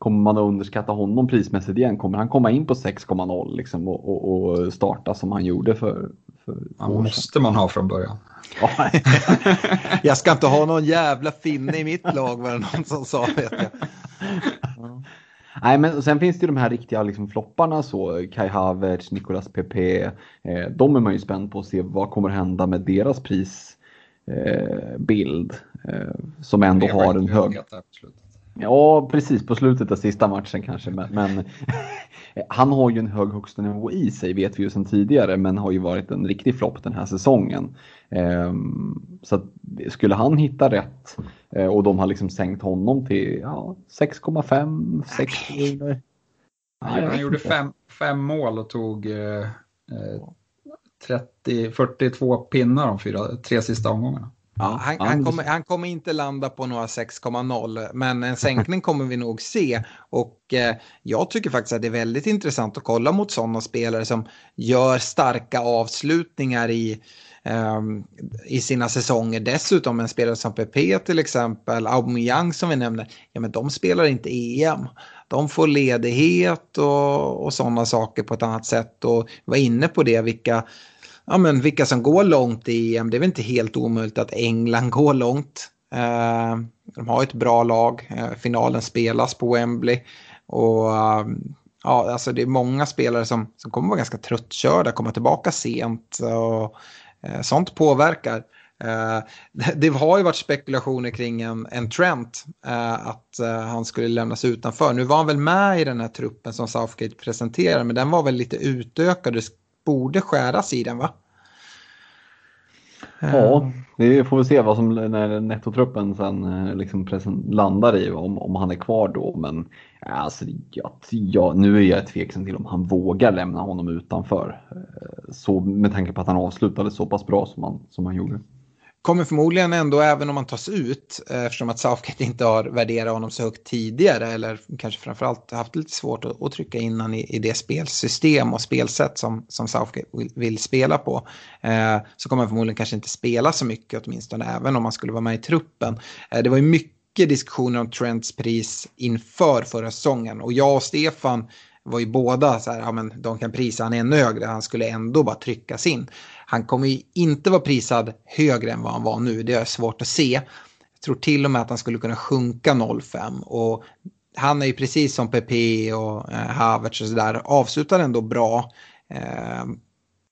kommer man att underskatta honom prismässigt igen? Kommer han komma in på 6,0 liksom och, och, och, starta som han gjorde för, för ja, måste man ha från början. jag ska inte ha någon jävla finne i mitt lag var det någon som sa vet jag. Ja. Nej, men sen finns det ju de här riktiga liksom, flopparna så Kai Havertz, Nicolas Pepe. Eh, de är man ju spänd på att se vad kommer hända med deras prisbild. Eh, eh, som ändå har en hög... Ja, precis på slutet av sista matchen kanske. Men, men han har ju en hög högsta nivå i sig vet vi ju sedan tidigare men har ju varit en riktig flopp den här säsongen. Um, så att, skulle han hitta rätt uh, och de har liksom sänkt honom till ja, 6,5, 6 miljoner. han gjorde fem, fem mål och tog uh, 30, 42 pinnar de fyra, tre sista omgångarna. Ja, han, han, kommer, han kommer inte landa på några 6,0 men en sänkning kommer vi nog se. Och eh, jag tycker faktiskt att det är väldigt intressant att kolla mot sådana spelare som gör starka avslutningar i, eh, i sina säsonger. Dessutom en spelare som PP till exempel, Aubameyang som vi nämner, ja men de spelar inte EM. De får ledighet och, och sådana saker på ett annat sätt och var inne på det vilka ja, men vilka som går långt i EM. Det är väl inte helt omöjligt att England går långt. Eh, de har ett bra lag. Eh, finalen spelas på Wembley. Och eh, ja, alltså det är många spelare som, som kommer vara ganska tröttkörda, komma tillbaka sent. Och, eh, sånt påverkar. Eh, det har ju varit spekulationer kring en, en Trent, eh, att han skulle lämnas utanför. Nu var han väl med i den här truppen som Southgate presenterade, men den var väl lite utökad borde skäras i den va? Ja, vi får väl se vad som när nettotruppen sen eh, liksom landar i om, om han är kvar då. Men alltså, ja, ja, nu är jag tveksam till om han vågar lämna honom utanför. Eh, så, med tanke på att han avslutade så pass bra som han, som han gjorde kommer förmodligen ändå, även om han tas ut, eh, eftersom att Southgate inte har värderat honom så högt tidigare, eller kanske framförallt haft lite svårt att, att trycka in honom i, i, det spelsystem och spelsätt som, som Southgate vill, vill spela på, eh, så kommer han förmodligen kanske inte spela så mycket åtminstone, även om han skulle vara med i truppen. Eh, det var ju mycket diskussioner om Trents pris inför förra säsongen och jag och Stefan var ju båda så här, ja men de kan prisa han ännu högre, han skulle ändå bara tryckas in. Han kommer ju inte vara prisad högre än vad han var nu, det är svårt att se. Jag tror till och med att han skulle kunna sjunka 0,5 och han är ju precis som Pepe och eh, Havertz och sådär, avslutar ändå bra. Eh,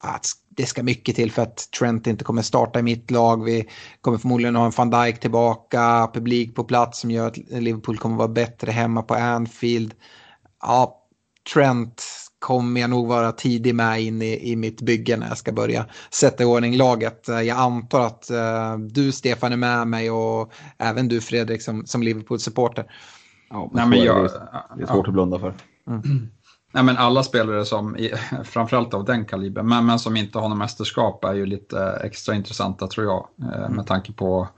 att det ska mycket till för att Trent inte kommer starta i mitt lag. Vi kommer förmodligen ha en van Dijk tillbaka, publik på plats som gör att Liverpool kommer vara bättre hemma på Anfield. Ja, Trent kommer jag nog vara tidig med in i, i mitt bygge när jag ska börja sätta i ordning laget. Jag antar att uh, du Stefan är med mig och även du Fredrik som, som Liverpool-supporter. Ja, men, Nej, jag, det är svårt ja. att blunda för. Mm. Nej, men alla spelare som, framförallt av den kalibern, men, men som inte har något mästerskap är ju lite extra intressanta tror jag. Eh, mm. Med tanke på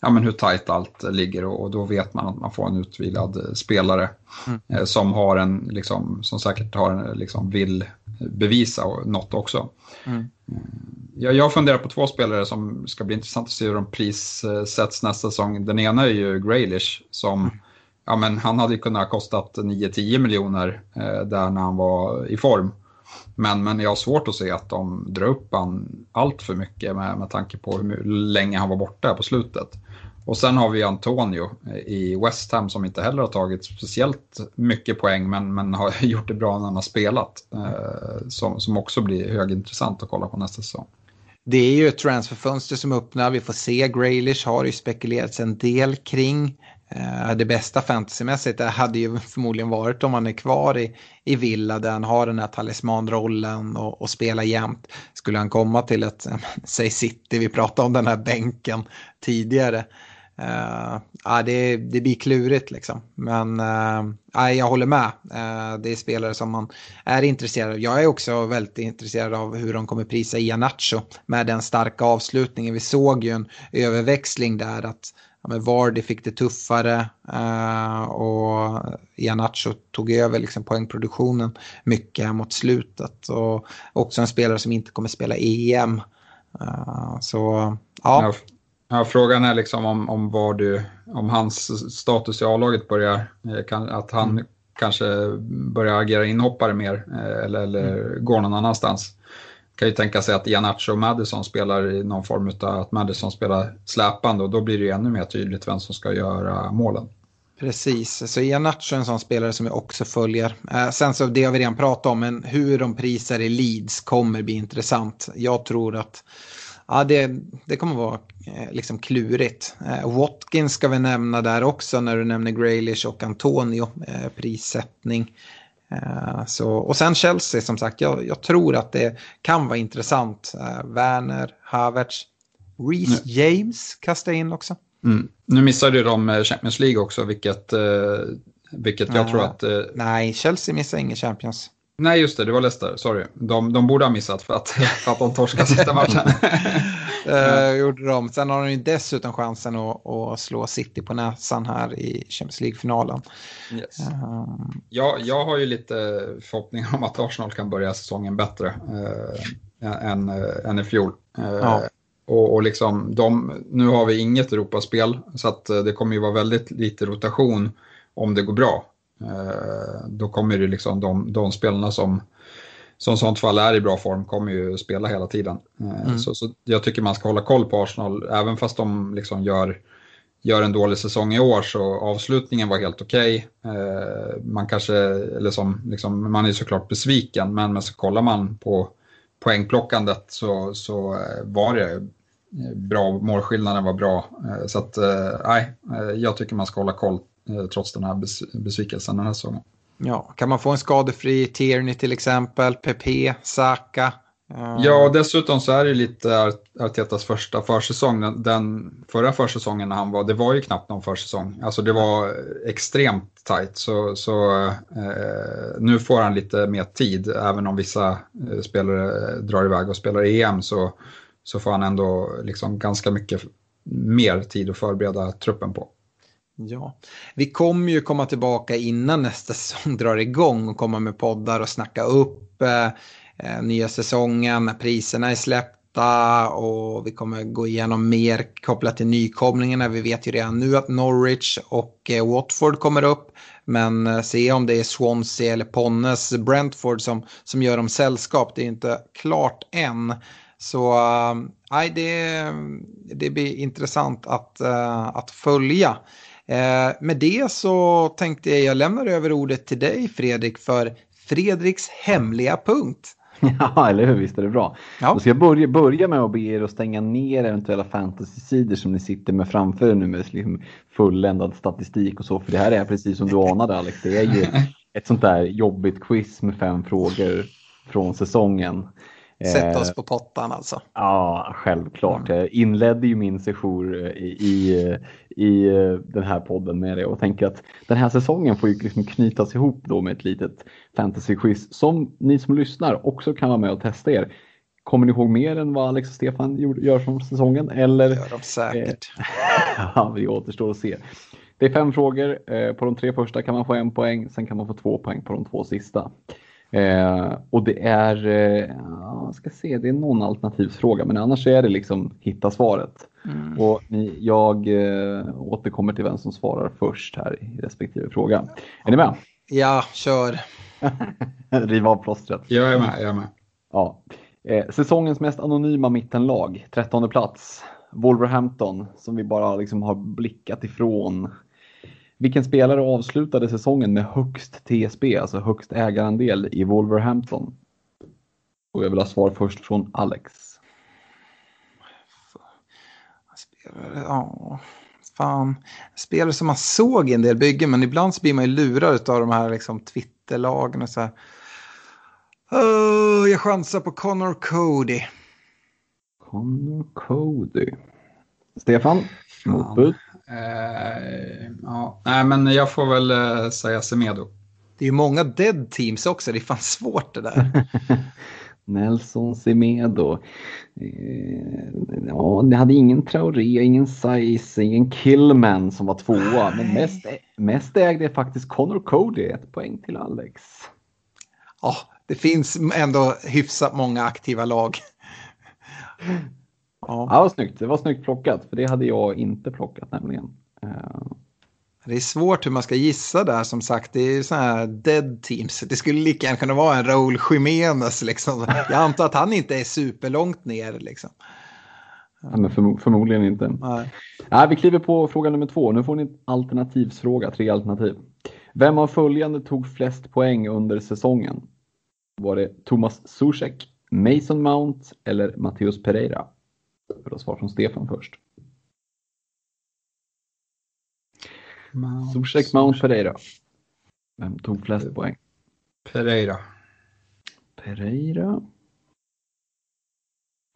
ja, men hur tajt allt ligger och, och, då vet man att man får en utvilad spelare mm. eh, som har en, liksom, som säkert har en, liksom, vill bevisa något också. Mm. Jag, jag funderar på två spelare som ska bli intressant att se hur de prissätts nästa säsong. Den ena är ju Graylish som mm ja, men han hade kunnat kostat 9-10 miljoner eh, där när han var i form. Men, men jag har svårt att se att de drar upp han allt för mycket med, med tanke på hur länge han var borta på slutet. Och sen har vi Antonio eh, i West Ham som inte heller har tagit speciellt mycket poäng men, men har gjort det bra när han har spelat. Eh, som, som också blir högintressant att kolla på nästa säsong. Det är ju ett transferfönster som öppnar, vi får se. Graylish har ju spekulerats en del kring. Eh, det bästa fantasymässigt hade ju förmodligen varit om han är kvar i, i Villa där han har den här talismanrollen och, och spelar jämt. Skulle han komma till ett, säg City, vi pratade om den här bänken tidigare. Uh, ja, det, det blir klurigt liksom. Men uh, jag håller med. Uh, det är spelare som man är intresserad av. Jag är också väldigt intresserad av hur de kommer prisa Ianacho med den starka avslutningen. Vi såg ju en överväxling där att ja, men Vardy fick det tuffare uh, och Ianacho tog över liksom poängproduktionen mycket mot slutet. Och också en spelare som inte kommer spela EM. Uh, så ja ja. Frågan är liksom om, om, var du, om hans status i A-laget börjar, eh, kan, att han mm. kanske börjar agera inhoppare mer eller, eller mm. går någon annanstans kan ju tänka sig att Ianacho och Madison spelar i någon form av att Madison spelar släpande och då blir det ju ännu mer tydligt vem som ska göra målen. Precis, så Ianacho är en sån spelare som jag också följer. Eh, sen så det har vi redan pratat om, men hur de prisar i Leeds kommer bli intressant. Jag tror att ja, det, det kommer vara eh, liksom klurigt. Eh, Watkins ska vi nämna där också när du nämner Graylish och Antonio, eh, prissättning. Så, och sen Chelsea som sagt, jag, jag, tror att det kan vara intressant. Werner, Havertz, Reece James kastar in också. Mm. Nu missade de Champions League också, vilket, vilket jag tror att... Nej, Chelsea missar ingen Champions. Nej, just det, det var Leicester, sorry. De, de borde ha missat för att, för att de torskade sista matchen. uh, gjorde de. Sen har de ju dessutom chansen att, att, slå City på näsan här i Champions League-finalen. Yes. Uh, ja, jag har ju lite förhoppningar om att Arsenal kan börja säsongen bättre uh, än, än i fjol. Ja. Och, och liksom de, nu har vi inget Europaspel så att det kommer ju vara väldigt lite rotation om det går bra. Eh, då kommer det liksom de, de spelarna som som sånt fall är i bra form kommer ju spela hela tiden. Eh, mm. Så, så, jag tycker man ska hålla koll på Arsenal, även fast de liksom gör, gör en dålig säsong i år så avslutningen var helt okej. Okay. Eh, man kanske, eller som, liksom, man är såklart besviken, men, men så kollar man på poängplockandet så, så var det bra, målskillnaden var bra. Så att, nej, jag tycker man ska hålla koll trots den här besvikelsen den här säsongen. Ja, kan man få en skadefri Tierney till exempel, Pepe, Saka? Uh... Ja, dessutom så är det lite Artetas första försäsong. Den, den förra försäsongen när han var, det var ju knappt någon försäsong. Alltså det var extremt tajt. Så, så eh, nu får han lite mer tid, även om vissa eh, spelare drar iväg och spelar EM så, så får han ändå liksom ganska mycket mer tid att förbereda truppen på. Ja, vi kommer ju komma tillbaka innan nästa säsong drar igång och komma med poddar och snacka upp eh, eh, nya säsongen när priserna är släppta och vi kommer gå igenom mer kopplat till nykomlingarna. Vi vet ju redan nu att Norwich och eh, Watford kommer upp. Men eh, se om det är Swansea eller Ponnes Brentford som, som gör dem sällskap. Det är inte klart än. Så eh, nej, det, det blir intressant att, eh, att följa med det så tänkte jag jag lämnar över ordet till dig Fredrik för Fredriks hemliga punkt. Ja, eller hur? Visst är det bra. Ja. Då ska jag börja, börja med att be er att stänga ner eventuella fantasy-sidor som ni sitter med framför er nu med liksom fulländad statistik och så. För det här är precis som du anade Alex. Det är ju ett sånt där jobbigt quiz med fem frågor från säsongen. Sätta oss eh, på pottan alltså. Ja, självklart. Mm. Jag inledde ju min sejour i, i, i den här podden med det och tänker att den här säsongen får ju liksom knytas ihop då med ett litet fantasy-quiz som ni som lyssnar också kan vara med och testa er. Kommer ni ihåg mer än vad Alex och Stefan gör från säsongen? Eller? Det gör de säkert. ja, vi återstår att se. Det är fem frågor. Eh, på de tre första kan man få en poäng, sen kan man få två poäng på de två sista. Eh, och det är, eh, jag ska se, det är någon alternativsfråga men annars är det liksom hitta svaret. Mm. Och ni, jag eh, återkommer till vem som svarar först här i respektive fråga. Är ni med? Ja, kör. Riv av plåstret. Jag är med, jag är med. Ja. Eh, säsongens mest anonyma mittenlag, trettonde plats. Wolverhampton som vi bara liksom har blickat ifrån vilken spelare avslutade säsongen med högst TSB, alltså högst ägarandel i Wolverhampton? Och jag vill ha svar först från Alex. Spelare, ja, fan. Spelare som man såg i en del byggen, men ibland så blir man ju lurad av de här liksom Twitterlagen och så här. Oh, jag chansar på Connor Cody. Connor Cody. Stefan, motbud? Eh, ja, nej, men jag får väl eh, säga Semedo. Det är ju många dead teams också, det är fan svårt det där. Nelson Semedo. Eh, ja, det hade ingen Traoré, ingen Size, ingen Killman som var tvåa. Men mest, mest ägde faktiskt Connor Cody, ett poäng till Alex. Ja, det finns ändå hyfsat många aktiva lag. Ja. ja, vad snyggt. Det var snyggt plockat, för det hade jag inte plockat nämligen. Eh, det är svårt hur man ska gissa där som sagt. Det är sådana här dead teams. Det skulle lika gärna kunna vara en Raúl Jiménez liksom. Jag antar att han inte är superlångt ner liksom. Ja, men förmo förmodligen inte. Nej. Nej, vi kliver på fråga nummer två. Nu får ni en alternativsfråga, tre alternativ. Vem av följande tog flest poäng under säsongen? Var det Thomas Zuzek, Mason Mount eller Matteus Pereira? För att svara från Stefan först. Zuzek, Mount, Pereira. Vem tog flest poäng? Pereira. Pereira.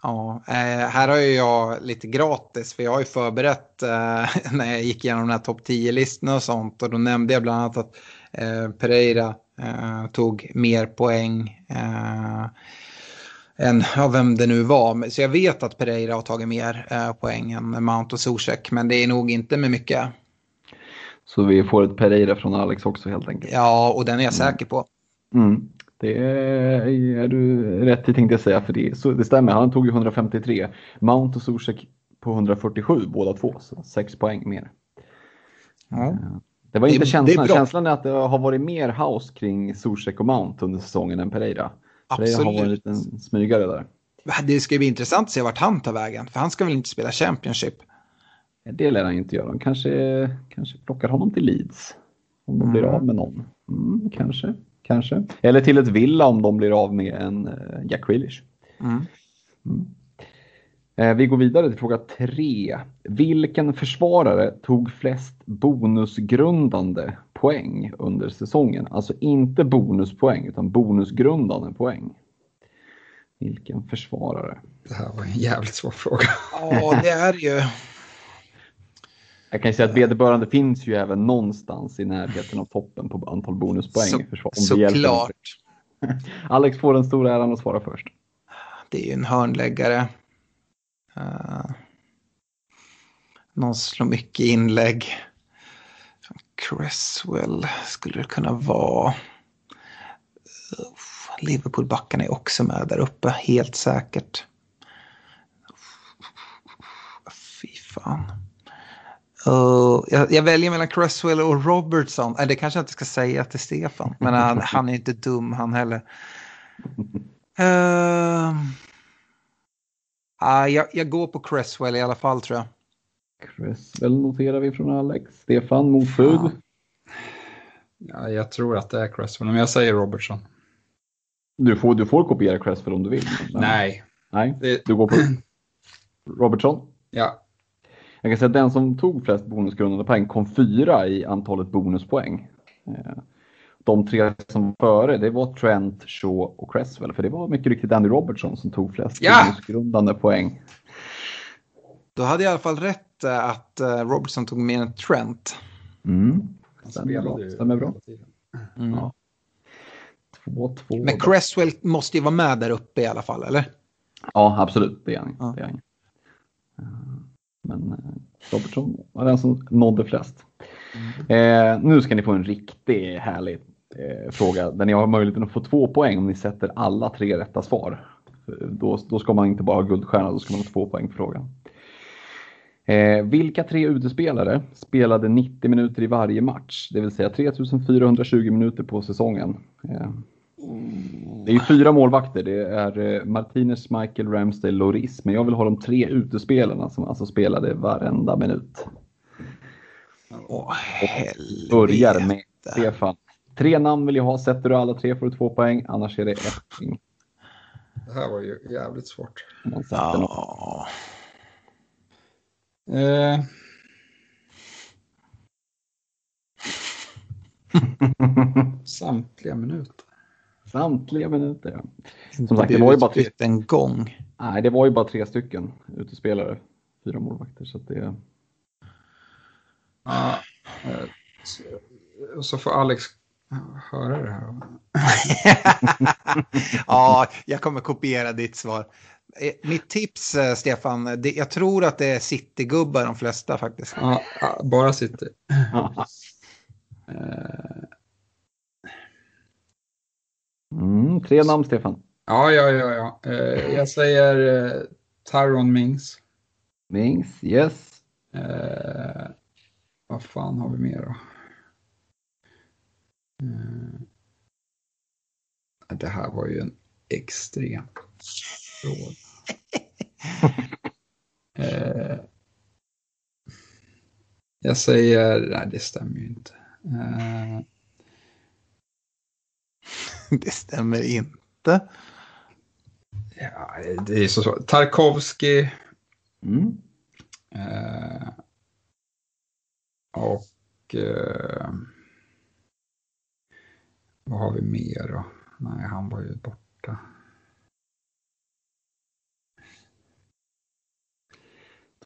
Ja, eh, här har ju jag lite gratis för jag har ju förberett eh, när jag gick igenom de här topp 10-listorna och sånt och då nämnde jag bland annat att eh, Pereira tog mer poäng än ja, vem det nu var. Så jag vet att Pereira har tagit mer eh, poäng än Mount och Zuzek, men det är nog inte med mycket. Så vi får ett Pereira från Alex också helt enkelt? Ja, och den är jag mm. säker på. Mm. Det är, är, du rätt i tänkte jag säga, för det, så, det stämmer. Han tog ju 153. Mount och Zuzek på 147 båda två, så 6 poäng mer. Ja. Eh, det var inte det, känslan. Det är känslan är att det har varit mer house kring Zuzek och Mount under säsongen än Pereira. Absolut. Pereira har varit en liten smygare där. Det ska bli intressant att se vart han tar vägen, för han ska väl inte spela Championship? Det lär han inte göra. De kanske, kanske plockar honom till Leeds. Om de mm. blir av med någon. Mm, kanske, kanske. Eller till ett Villa om de blir av med en uh, Jack Grealish. Mm. Mm. Eh, vi går vidare till fråga tre. Vilken försvarare tog flest bonusgrundande poäng under säsongen? Alltså inte bonuspoäng utan bonusgrundande poäng. Vilken försvarare? Det här var en jävligt svår fråga. Ja, det är ju. Jag kan säga att vederbörande finns ju även någonstans i närheten av toppen på antal bonuspoäng. Så, försvar, såklart. Alex får den stora äran att svara först. Det är ju en hörnläggare. Uh, någon slår mycket inlägg. Cresswell skulle det kunna vara. Liverpool-backarna är också med där uppe, helt säkert. fan. Uh, jag, jag, väljer mellan Cresswell och Robertson. Äh, det kanske jag inte ska säga till Stefan, men han, han är inte dum han heller. Uh, uh, jag, jag, går på Cresswell i alla fall tror jag. Cresswell noterar vi från Alex. Stefan, motbud? Ja. ja. jag tror att det är Cresswell, men jag säger Robertson. Du får, du får kopiera Cresswell om du vill. Nej. Nej, det... du går på Robertson? Ja. Jag kan säga att den som tog flest bonusgrundande poäng kom fyra i antalet bonuspoäng. Eh, de tre som före, det var Trent, Shaw och Cresswell. För det var mycket riktigt Andy Robertson som tog flest ja! bonusgrundande poäng. Då hade jag i alla fall rätt eh, att eh, Robertson tog mer än Trent. Mm. Stämmer bra. Stämmer bra. Mm. Ja. Två, två, Men Cresswell måste ju vara med där uppe i alla fall, eller? Ja, absolut. Det är han. Ja. Det är han. Men eh, Robertson var den som nådde flest. Mm. Eh, nu ska ni få en riktigt härlig eh, fråga där ni har möjligheten att få två poäng om ni sätter alla tre rätta svar. Då, då ska man inte bara ha guldstjärna, då ska man ha två poäng på frågan. Eh, vilka tre utespelare spelade 90 minuter i varje match? Det vill säga 3420 minuter på säsongen. Eh, det är fyra målvakter. Det är eh, Martinez, Michael, Ramsdale, Loris. Men jag vill ha de tre utespelarna som alltså spelade varenda minut. Åh, helvete. Börjar med Stefan. Tre namn vill jag ha. Sätter du alla tre får du två poäng. Annars är det ett poäng. Det här var ju jävligt svårt. Eh. Samtliga minuter. Samtliga minuter, ja. Som sagt, det var ju bara tre... en gång. Nej, det var ju bara tre stycken utespelare. Fyra målvakter, så att det... Ja, eh, så får Alex höra det här. ja, jag kommer kopiera ditt svar. Eh, mitt tips, eh, Stefan, det, jag tror att det är City-gubbar de flesta faktiskt. Ja, bara City. Mm, tre namn, Stefan. Ja, ja, ja. ja. Eh, jag säger eh, Tyron Mings. Mings, yes. Eh, vad fan har vi mer då? Eh, det här var ju en extrem fråga. Eh, jag säger, nej det stämmer ju inte. Eh, det stämmer inte. Ja, det är så svårt. Tarkovsky. Mm. Eh, och eh, vad har vi mer då? Nej, han var ju borta.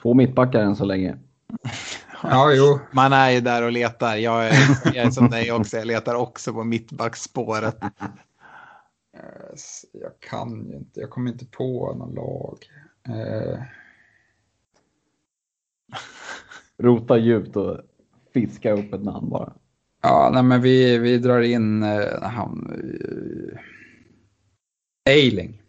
Två mittbackar än så länge. Ja, jo. Man är ju där och letar. Jag är, jag är som dig också. Jag letar också på mittbackspåret. Jag kan ju inte. Jag kommer inte på någon lag. Eh... Rota djupt och fiska upp ett namn bara. Ja, nej, men vi, vi drar in eh, han, eh, Eiling.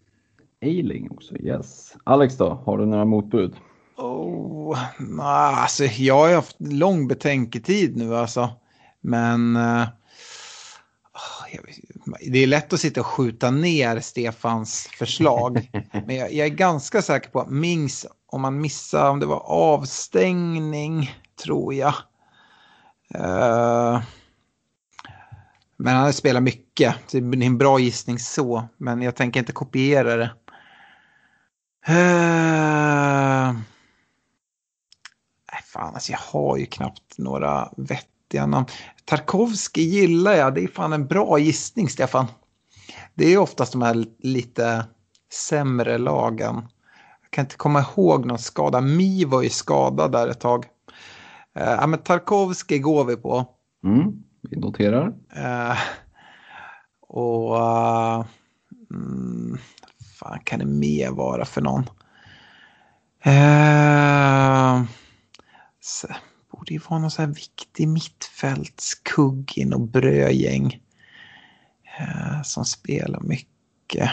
Eiling också, yes. Alex då, har du några motbud? Oh, alltså, jag har haft lång betänketid nu alltså. Men uh, det är lätt att sitta och skjuta ner Stefans förslag. men jag, jag, är ganska säker på att Mings, om man missar, om det var avstängning, tror jag. Uh, men han har spelat mycket, det är en bra gissning så. Men jag tänker inte kopiera det. Uh, fan, alltså jag har ju knappt några vettiga namn. Tarkovski gillar jag, det är fan en bra gissning Stefan. Det är oftast de här lite sämre lagen. Jag kan inte komma ihåg någon skada. Mi var ju skadad där ett tag. Uh, ja, men Tarkovski går vi på. Mm, vi noterar. Uh, och... Uh, mm, fan kan det mer vara för någon? Uh, borde ju vara någon så här viktig mittfältskugg i något brödgäng. Eh, som spelar mycket.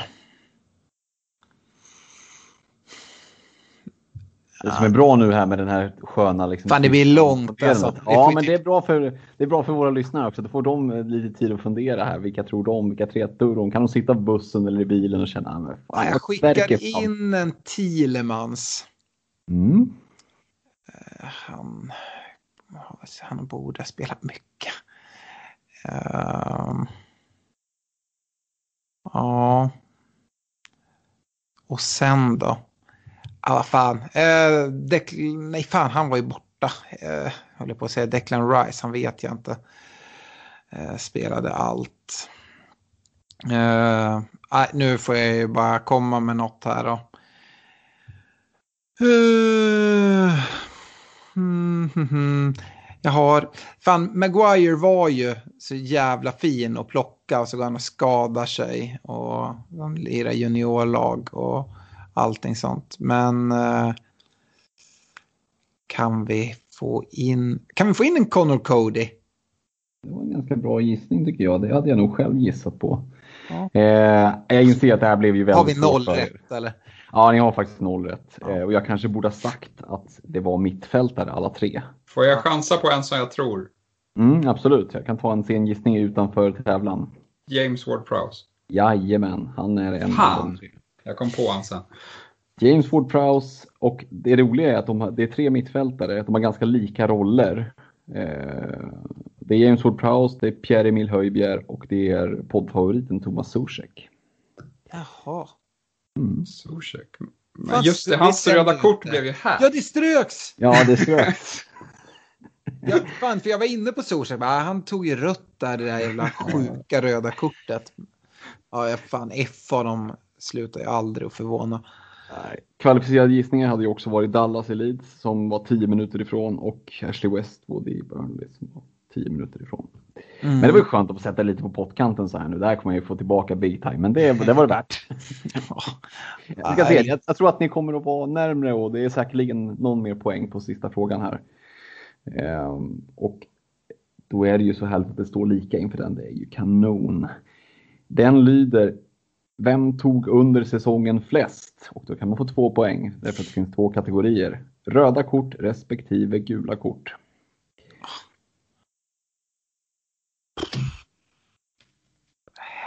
Det som är bra nu här med den här sköna... Liksom, Fan, det blir långt alltså. Ja, men det är, bra för, det är bra för våra lyssnare också. Då får de eh, lite tid att fundera här. Vilka tror de? Vilka tretor de? Kan de sitta på bussen eller i bilen och känna... "Ah, fan, Jag vad skickar verkar fan." in en Thielemans. Mm. Han, han borde ha spelat mycket. Uh, ja. Och sen då? Ja, vad fan. Uh, nej, fan, han var ju borta. Eh, uh, håller på att säga Declan Rice, han vet jag inte. Uh, spelade allt. Uh, nej, nu får jag ju bara komma med något här då. Uh, mm, mm, mm. Jag har, fan Maguire var ju så jävla fin att plocka och så går han och skadar sig och de lirar juniorlag och allting sånt. Men eh, kan vi få in, kan vi få in en Connor Cody? Det var en ganska bra gissning tycker jag. Det hade jag nog själv gissat på. Ja. Eh, jag inser att det här blev ju väldigt Har vi noll rätt eller? Ja, ni har faktiskt noll rätt. Ja. Eh, och jag kanske borde ha sagt att det var mittfältare alla tre. Får jag chansa på en som jag tror? Mm, absolut, jag kan ta en sen gissning utanför tävlan. James Ward-Prowse. Jajamän, han är en av Fan. de tre. Jag kom på han sen. James Ward-Prowse och det roliga är att de har, det är tre mittfältare. De har ganska lika roller. Eh, det är James Ward-Prowse, det är Pierre-Emil Höjbjerg och det är poddfavoriten Thomas Zuzek. Jaha. Zuzek. Fast Men just det, hans röda kort inte. blev ju här. Ja, det ströks! Ja, det ströks. Ja, fan, för jag var inne på Zuzek, bara, han tog ju rött där, det där jävla sjuka röda kortet. Ja, jag fan, FA de slutar ju aldrig att förvåna. Nej. Kvalificerade gissningar hade ju också varit Dallas Elite som var 10 minuter ifrån och Ashley Westwood i Burnley som var 10 minuter ifrån. Men det var ju skönt att få sätta lite på pottkanten så här nu. Där kommer jag ju få tillbaka big time, men det, det var det värt. Vi ska se. Jag, jag tror att ni kommer att vara närmre och det är säkerligen någon mer poäng på sista frågan här. Ehm, och då är det ju så härligt att det står lika inför den. Det är ju kanon. Den lyder Vem tog under säsongen flest? Och då kan man få två poäng därför att det finns två kategorier. Röda kort respektive gula kort.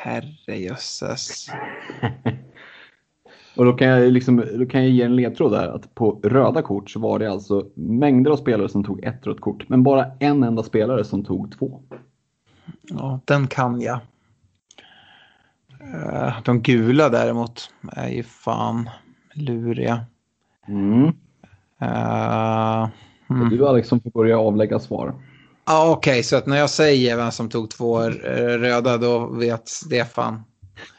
Herrejösses. Och då kan, jag liksom, då kan jag ge en ledtråd där att på röda kort så var det alltså mängder av spelare som tog ett rött kort, men bara en enda spelare som tog två. Ja, den kan jag. Eh, De gula däremot är ju fan luriga. Mm. Och mm. Du Alex som får börja avlägga svar. Ja, Okej, så att när jag säger vem som tog två eh, röda då vet Stefan.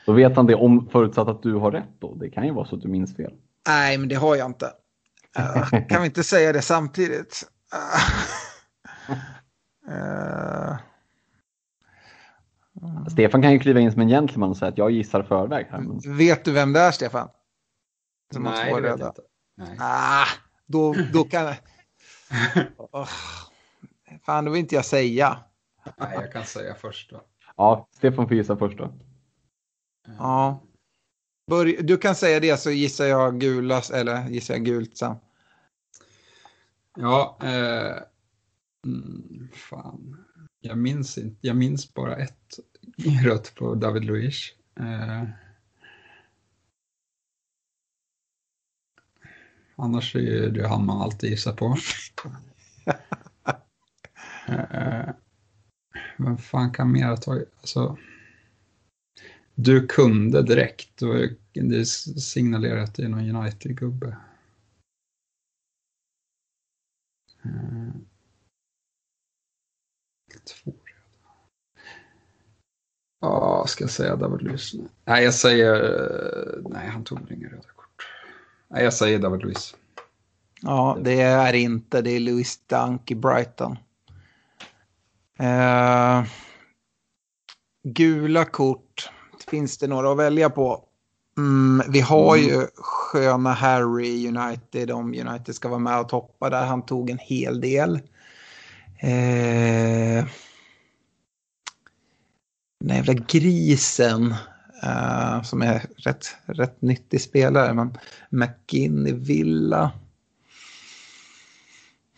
Då vet han det om förutsatt att du har rätt då. Det kan ju vara så att du minns fel. Nej, men det har jag inte. Eh, kan vi inte säga det samtidigt? Eh, Stefan kan ju kliva in som en gentleman och säga att jag gissar förväg här. Men... vet du vem det är, Stefan? Som har Nej, två det vet jag inte. Nej. Ah, då, då kan... Åh, fan, det vill inte jag säga. Nej, jag kan säga först då. Ja, Stefan får gissa först då. Ja. Börj, du kan säga det så gissar jag gula, eller gissar jag gult sen. Ja, eh, mm, fan. Jag minns, inte, jag minns bara ett rött på David Luiz. Eh, annars är det han man alltid gissar på. eh, eh vem fan kan mer ha tagit, alltså. Du kunde direkt, det signalerar att det är någon United-gubbe. Eh, Två röda. Ja, ska jag säga David Luiz? Nej, jag säger... Nej, han tog väl inga röda kort. Nej, jag säger David Luiz. Ja, det är inte. Det är Louis Dunk i Brighton. Eh, gula kort. Finns det några att välja på? Mm, vi har ju sköna Harry i United. Om United ska vara med och toppa där. Han tog en hel del. Eh, den jävla grisen. eh, som är rätt, rätt nyttig spelare. Men McGinn i Villa.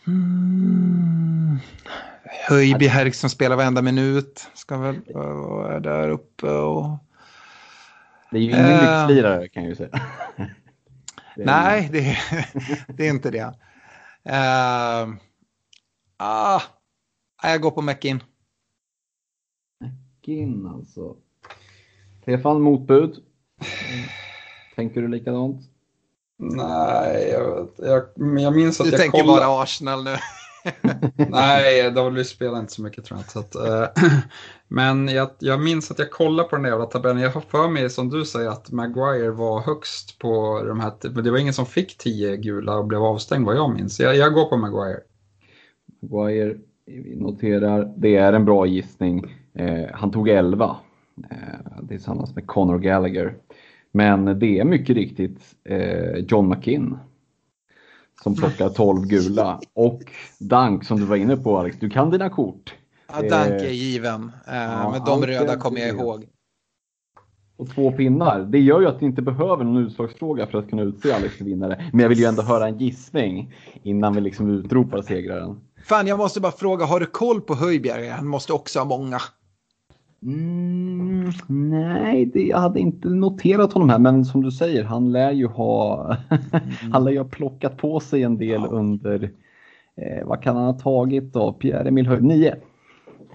Mm. Höjby som spelar varenda minut. Ska väl vara där uppe och... Det är ju ingen uh, lyxlirare kan jag ju säga. det nej, det är, det är inte det. Uh, ah, jag går på McIn. McIn alltså. Stefan, motbud? Tänker du likadant? Nej, jag, jag, jag minns att du jag tänker kollade... bara Arsenal nu. Nej, de spelar inte så mycket tror jag. Så att, äh, men jag, jag minns att jag kollade på den där jävla tabellen. Jag har för mig som du säger att Maguire var högst på de här. Men det var ingen som fick tio gula och blev avstängd vad jag minns. Jag, jag går på Maguire. Maguire, vi noterar, det är en bra gissning. Eh, han tog 11 eh, tillsammans med Conor Gallagher. Men det är mycket riktigt eh, John McKinn som plockar 12 gula. Och Dank som du var inne på Alex, du kan dina kort. Ja, Dank är given. Eh, ja, men de röda kommer jag ihåg. Och två pinnar. Det gör ju att ni inte behöver någon utslagsfråga för att kunna utse Alex till vinnare. Men jag vill ju ändå höra en gissning innan vi liksom utropar segraren. Fan, jag måste bara fråga, har du koll på Höjbjerg? Han måste också ha många. Mm, nej, det, jag hade inte noterat honom här, men som du säger, han lär ju ha, han lär ju ha plockat på sig en del ja. under, eh, vad kan han ha tagit då? Pierre-Emil Höjd, nio.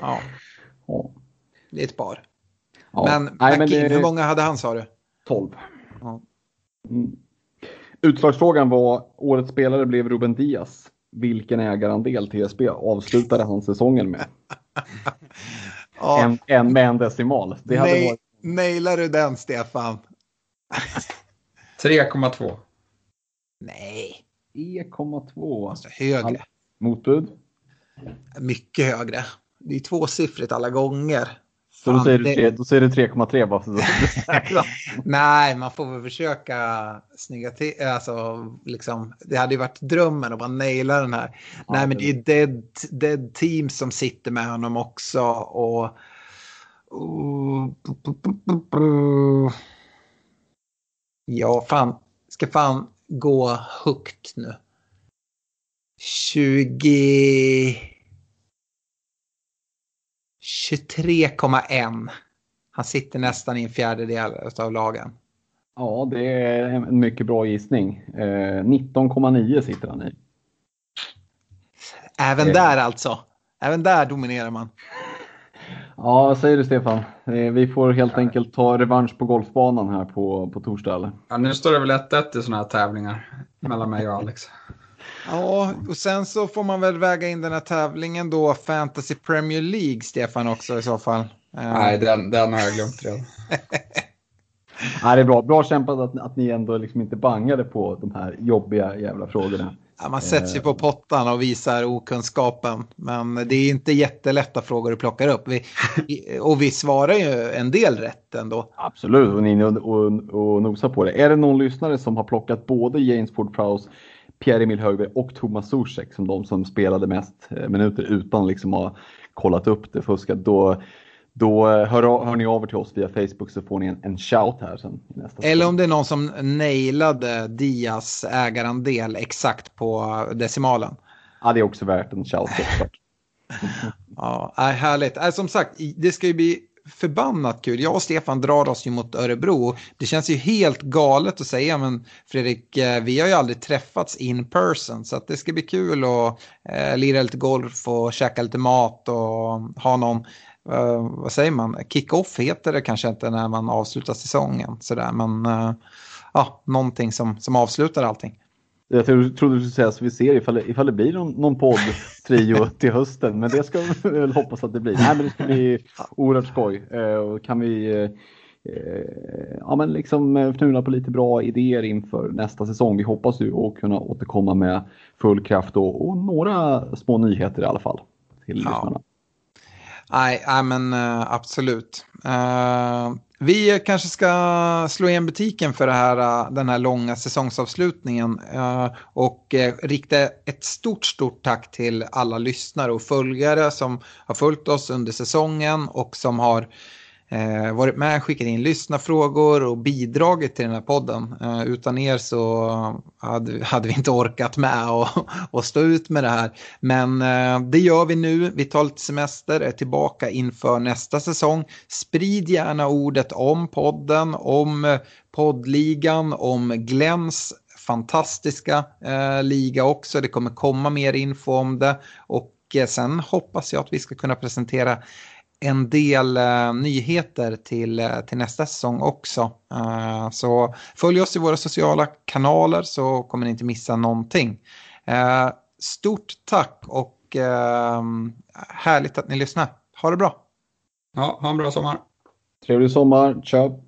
Ja. ja. Det är ett par. Ja. Men, nej, men det... hur många hade han sa du? Tolv. Ja. Mm. Utslagsfrågan var, årets spelare blev Ruben Diaz. Vilken ägarandel TSB avslutade han säsongen med? Ja. En, en med en decimal. Det hade Nej, varit... Nailar du den, Stefan? 3,2. Nej. 3,2. Alltså, högre. Motbud? Mycket högre. Det är tvåsiffrigt alla gånger. Så då säger, det... du, säger du 3,3 bara för att Nej, man får väl försöka snygga till. Alltså, liksom, det hade ju varit drömmen att bara naila den här. Ja, Nej, men det är dead, dead team som sitter med honom också. Och, och, ja, fan. Ska fan gå högt nu. 20... 23,1. Han sitter nästan i en fjärdedel av lagen. Ja, det är en mycket bra gissning. Eh, 19,9 sitter han i. Även eh. där alltså. Även där dominerar man. Ja, vad säger du Stefan? Eh, vi får helt enkelt ta revansch på golfbanan här på, på torsdag eller? Ja, nu står det väl 1-1 i sådana här tävlingar mellan mig och Alex. Ja, och sen så får man väl väga in den här tävlingen då, Fantasy Premier League, Stefan också i så fall. Nej, den, den har jag glömt redan. Nej, det är bra. Bra kämpat att, att ni ändå liksom inte bangade på de här jobbiga jävla frågorna. Ja, man sätter sig på pottan och visar okunskapen. Men det är inte jättelätta frågor att plocka upp. Vi, och vi svarar ju en del rätt ändå. Absolut, och ni och, och, och nosar på det. Är det någon lyssnare som har plockat både James Ford-Prowse Pierre-Emil Högberg och Thomas Zuzek som de som spelade mest eh, minuter utan liksom ha kollat upp det, fuskat. Då, då hör, hör ni av er till oss via Facebook så får ni en, en shout här sen. Nästa Eller om det är någon som nailade Dias ägarandel exakt på decimalen. Ja, det är också värt en shout. ja, härligt. Som sagt, det ska ju bli förbannat kul. Jag och Stefan drar oss ju mot Örebro. Det känns ju helt galet att säga, men Fredrik, eh, vi har ju aldrig träffats in person, så att det ska bli kul att eh, lira lite golf och käka lite mat och ha någon, eh, vad säger man, kick-off heter det kanske inte när man avslutar säsongen, sådär, men eh, ja, någonting som, som avslutar allting. Jag trodde du skulle säga så vi ser ifall, ifall det blir någon, någon podd-trio till hösten, men det ska vi väl hoppas att det blir. Nej, men det ska bli oerhört skoj. Eh, och kan vi eh, ja, men liksom fnula på lite bra idéer inför nästa säsong. Vi hoppas ju att kunna återkomma med full kraft och, och några små nyheter i alla fall till ja. lyssnarna. Nej, men absolut. Vi kanske ska slå igen butiken för här, äh, den här långa säsongsavslutningen. Äh, och äh, rikta ett stort, stort tack till alla lyssnare och följare som har följt oss under säsongen och som har eh, varit med, skickat in lyssnarfrågor och bidragit till den här podden. Eh, utan er så hade, hade vi inte orkat med och, och stå ut med det här. Men eh, det gör vi nu. Vi tar lite semester, är tillbaka inför nästa säsong. Sprid gärna ordet om podden, om eh, poddligan, om Glens fantastiska eh, liga också. Det kommer komma mer info om det. Och eh, sen hoppas jag att vi ska kunna presentera en del eh, nyheter till, eh, till nästa säsong också. Uh, så följ oss i våra sociala kanaler så kommer ni inte missa någonting. Uh, stort tack och uh, härligt att ni lyssnar. Ha det bra! Ja, ha en bra sommar! Trevlig sommar, ciao!